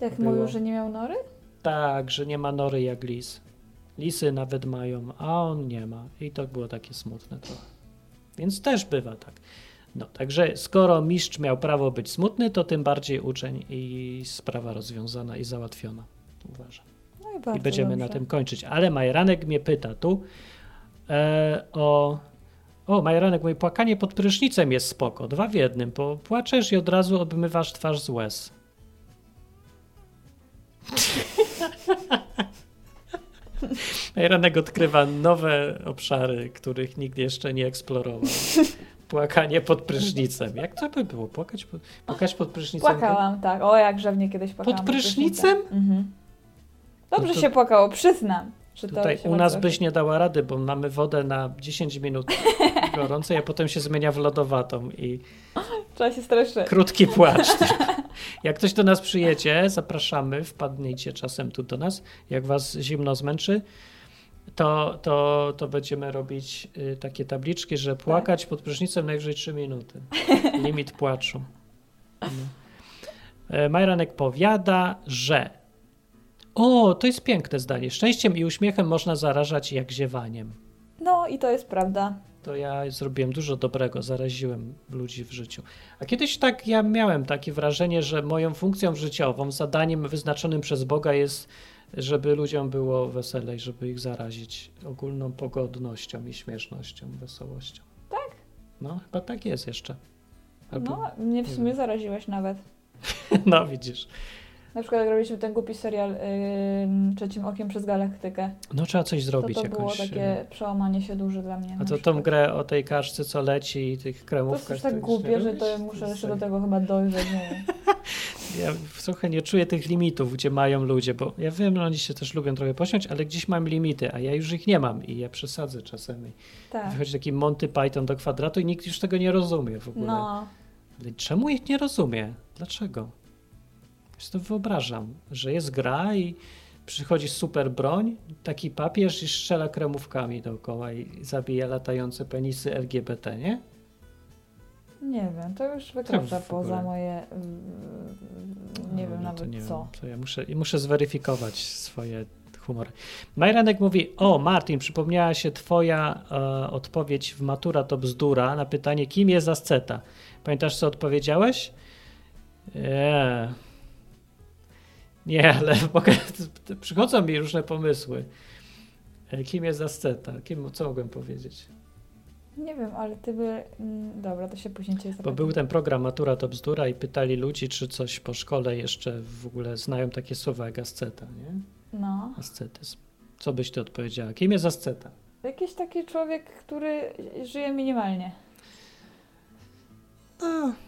Jak było. mówił, że nie miał nory? Tak, że nie ma nory jak lis. Lisy nawet mają, a on nie ma. I to było takie smutne trochę. Więc też bywa tak. No, także skoro mistrz miał prawo być smutny, to tym bardziej uczeń i sprawa rozwiązana i załatwiona. Uważam. No i I będziemy dobrze. na tym kończyć. Ale Majranek mnie pyta tu e, o. O, Majranek mówi, płakanie pod prysznicem jest spoko. Dwa w jednym, bo płaczesz i od razu obmywasz twarz z łez. Ranek odkrywa nowe obszary, których nikt jeszcze nie eksplorował. Płakanie pod prysznicem. Jak to by było? Płakać pod, płakać pod prysznicem? Płakałam, tak. O, jak żadnie kiedyś płakałam. Pod prysznicem? Mhm. Dobrze No to- się płakało, przyznam. Tutaj u nas bardzo- byś nie dała rady, bo mamy wodę na 10 minut gorącej, a potem się zmienia w lodowatą i Trzeba się streszczyć. krótki płacz. Jak ktoś do nas przyjedzie, zapraszamy, wpadnijcie czasem tu do nas. Jak was zimno zmęczy, to, to, to będziemy robić y, takie tabliczki, że płakać pod prysznicem najwyżej 3 minuty. Limit płaczu. No. E, Majranek powiada, że o, to jest piękne zdanie. Szczęściem i uśmiechem można zarażać jak ziewaniem. No i to jest prawda. To ja zrobiłem dużo dobrego, zaraziłem ludzi w życiu. A kiedyś tak ja miałem takie wrażenie, że moją funkcją życiową, zadaniem wyznaczonym przez Boga jest, żeby ludziom było weselej, żeby ich zarazić ogólną pogodnością i śmiesznością, wesołością. Tak? No, chyba tak jest jeszcze. Albo, No, mnie w sumie zaraziłeś nawet. no widzisz. Na przykład jak robiliśmy ten głupi serial ym, Trzecim Okiem przez Galaktykę, No trzeba coś to zrobić to było jakoś. takie przełamanie się duże dla mnie. A to tą grę o tej kaczce, co leci i tych To jest tak głupie, że to muszę jeszcze do tego chyba dojrzeć. Ja trochę nie czuję tych limitów, gdzie mają ludzie, bo ja wiem, że oni się też lubią trochę posiąść, ale gdzieś mam limity, a ja już ich nie mam i ja przesadzę czasami. Tak. Wychodzi taki Monty Python do kwadratu i nikt już tego nie rozumie w ogóle. No, Czemu ich nie rozumie? Dlaczego? Ja sobie to wyobrażam, że jest gra i przychodzi super broń, taki papież i strzela kremówkami dookoła i zabija latające penisy LGBT, nie? Nie wiem, to już wykracza w ogóle? poza moje. Nie No, wiem no nawet nie co. Wiem, to ja muszę, muszę zweryfikować swoje humory. Majranek mówi, o Martin, przypomniała się twoja e, odpowiedź w Matura to bzdura na pytanie, kim jest asceta. Pamiętasz, co odpowiedziałeś? Nie. Nie, ale przychodzą mi różne pomysły. E, Kim jest asceta? Kim, co mogłem powiedzieć? Nie wiem, ale ty by. mm, Dobra, to się później cię Bo zapytam. był ten program Matura to bzdura i pytali ludzi, czy coś po szkole jeszcze w ogóle znają takie słowa jak asceta, nie? No. Ascetyzm. Co byś ty odpowiedziała? Kim jest asceta? Jakiś taki człowiek, który żyje minimalnie.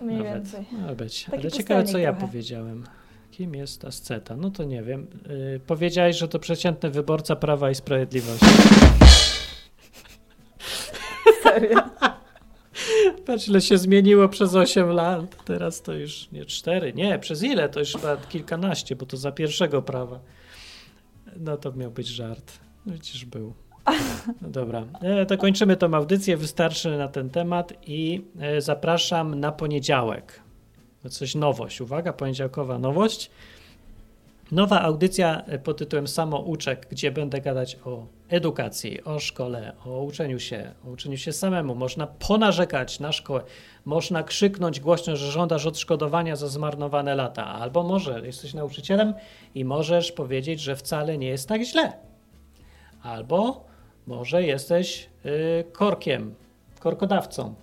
Mniej Nawet. więcej. Może być. Taki Ale ciekawe, co ja trochę. powiedziałem. Kim jest asceta? No to nie wiem. Yy, powiedziałeś, że to przeciętny wyborca Prawa i Sprawiedliwości. Serio. Patrz, ile się zmieniło przez 8 lat. Teraz to już nie 4. Nie, przez ile? To już chyba kilkanaście, bo to za pierwszego prawa. No to miał być żart. No Widzisz, był. No dobra, e, to kończymy tą audycję. Wystarczy na ten temat i e, zapraszam na poniedziałek. To coś nowość. Uwaga, poniedziałkowa nowość. Nowa audycja e, pod tytułem Samouczek, gdzie będę gadać o edukacji, o szkole, o uczeniu się, o uczeniu się samemu. Można ponarzekać na szkołę, można krzyknąć głośno, że żądasz odszkodowania za zmarnowane lata, albo może jesteś nauczycielem i możesz powiedzieć, że wcale nie jest tak źle. Albo może jesteś y, korkiem, korkodawcą.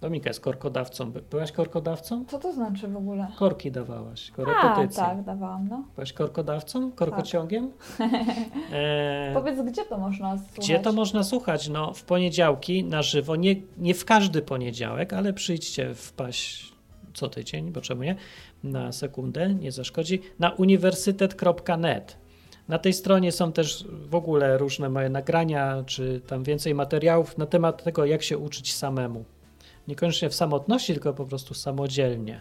Dominika jest korkodawcą. By- Byłaś korkodawcą? Co to znaczy w ogóle? Korki dawałaś, A, korepetycje. tak, dawałam, no. Byłaś korkodawcą? Korkociągiem? E, Powiedz, gdzie to można słuchać? gdzie to można słuchać? No, w poniedziałki na żywo. Nie, nie w każdy poniedziałek, ale przyjdźcie wpaść co tydzień, bo czemu nie? Na sekundę, nie zaszkodzi. Na uniwersytet.net. Na tej stronie są też w ogóle różne moje nagrania, czy tam więcej materiałów na temat tego, jak się uczyć samemu. Niekoniecznie w samotności, tylko po prostu samodzielnie.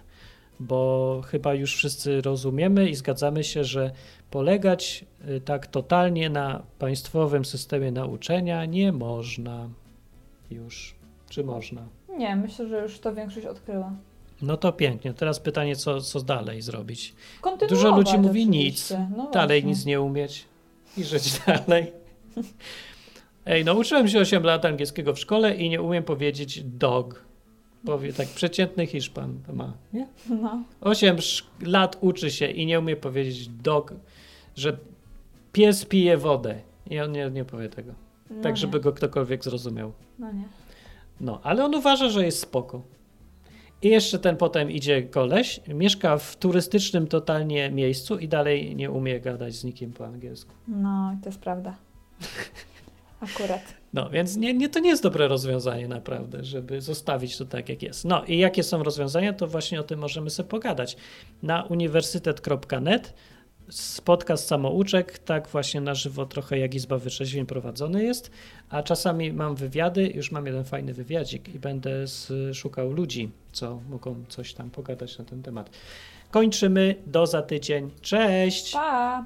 Bo chyba już wszyscy rozumiemy i zgadzamy się, że polegać y, tak totalnie na państwowym systemie nauczenia nie można już. Czy można? Nie, myślę, że już to większość odkryła. No to pięknie. Teraz pytanie, co, co dalej zrobić? Dużo ludzi mówi oczywiście. nic, No dalej nic nie umieć i żyć dalej. Ej, nauczyłem się 8 lat angielskiego w szkole i nie umiem powiedzieć dog. Powie tak, przeciętny Hiszpan to ma, nie? No. 8 sz- lat uczy się i nie umie powiedzieć dog, że pies pije wodę. I on nie, nie powie tego. No tak, nie. żeby go ktokolwiek zrozumiał. No nie. No, ale on uważa, że jest spoko. I jeszcze ten potem idzie koleś, mieszka w turystycznym totalnie miejscu i dalej nie umie gadać z nikim po angielsku. No, to jest prawda. Akurat. No, więc nie, nie, to nie jest dobre rozwiązanie naprawdę, żeby zostawić to tak, jak jest. No i jakie są rozwiązania, to właśnie o tym możemy sobie pogadać. Na uniwersytet.net podcast samouczek, tak właśnie na żywo trochę jak Izba Wyczeźwień prowadzony jest, a czasami mam wywiady, już mam jeden fajny wywiadzik i będę szukał ludzi, co mogą coś tam pogadać na ten temat. Kończymy, do za tydzień, cześć! Pa!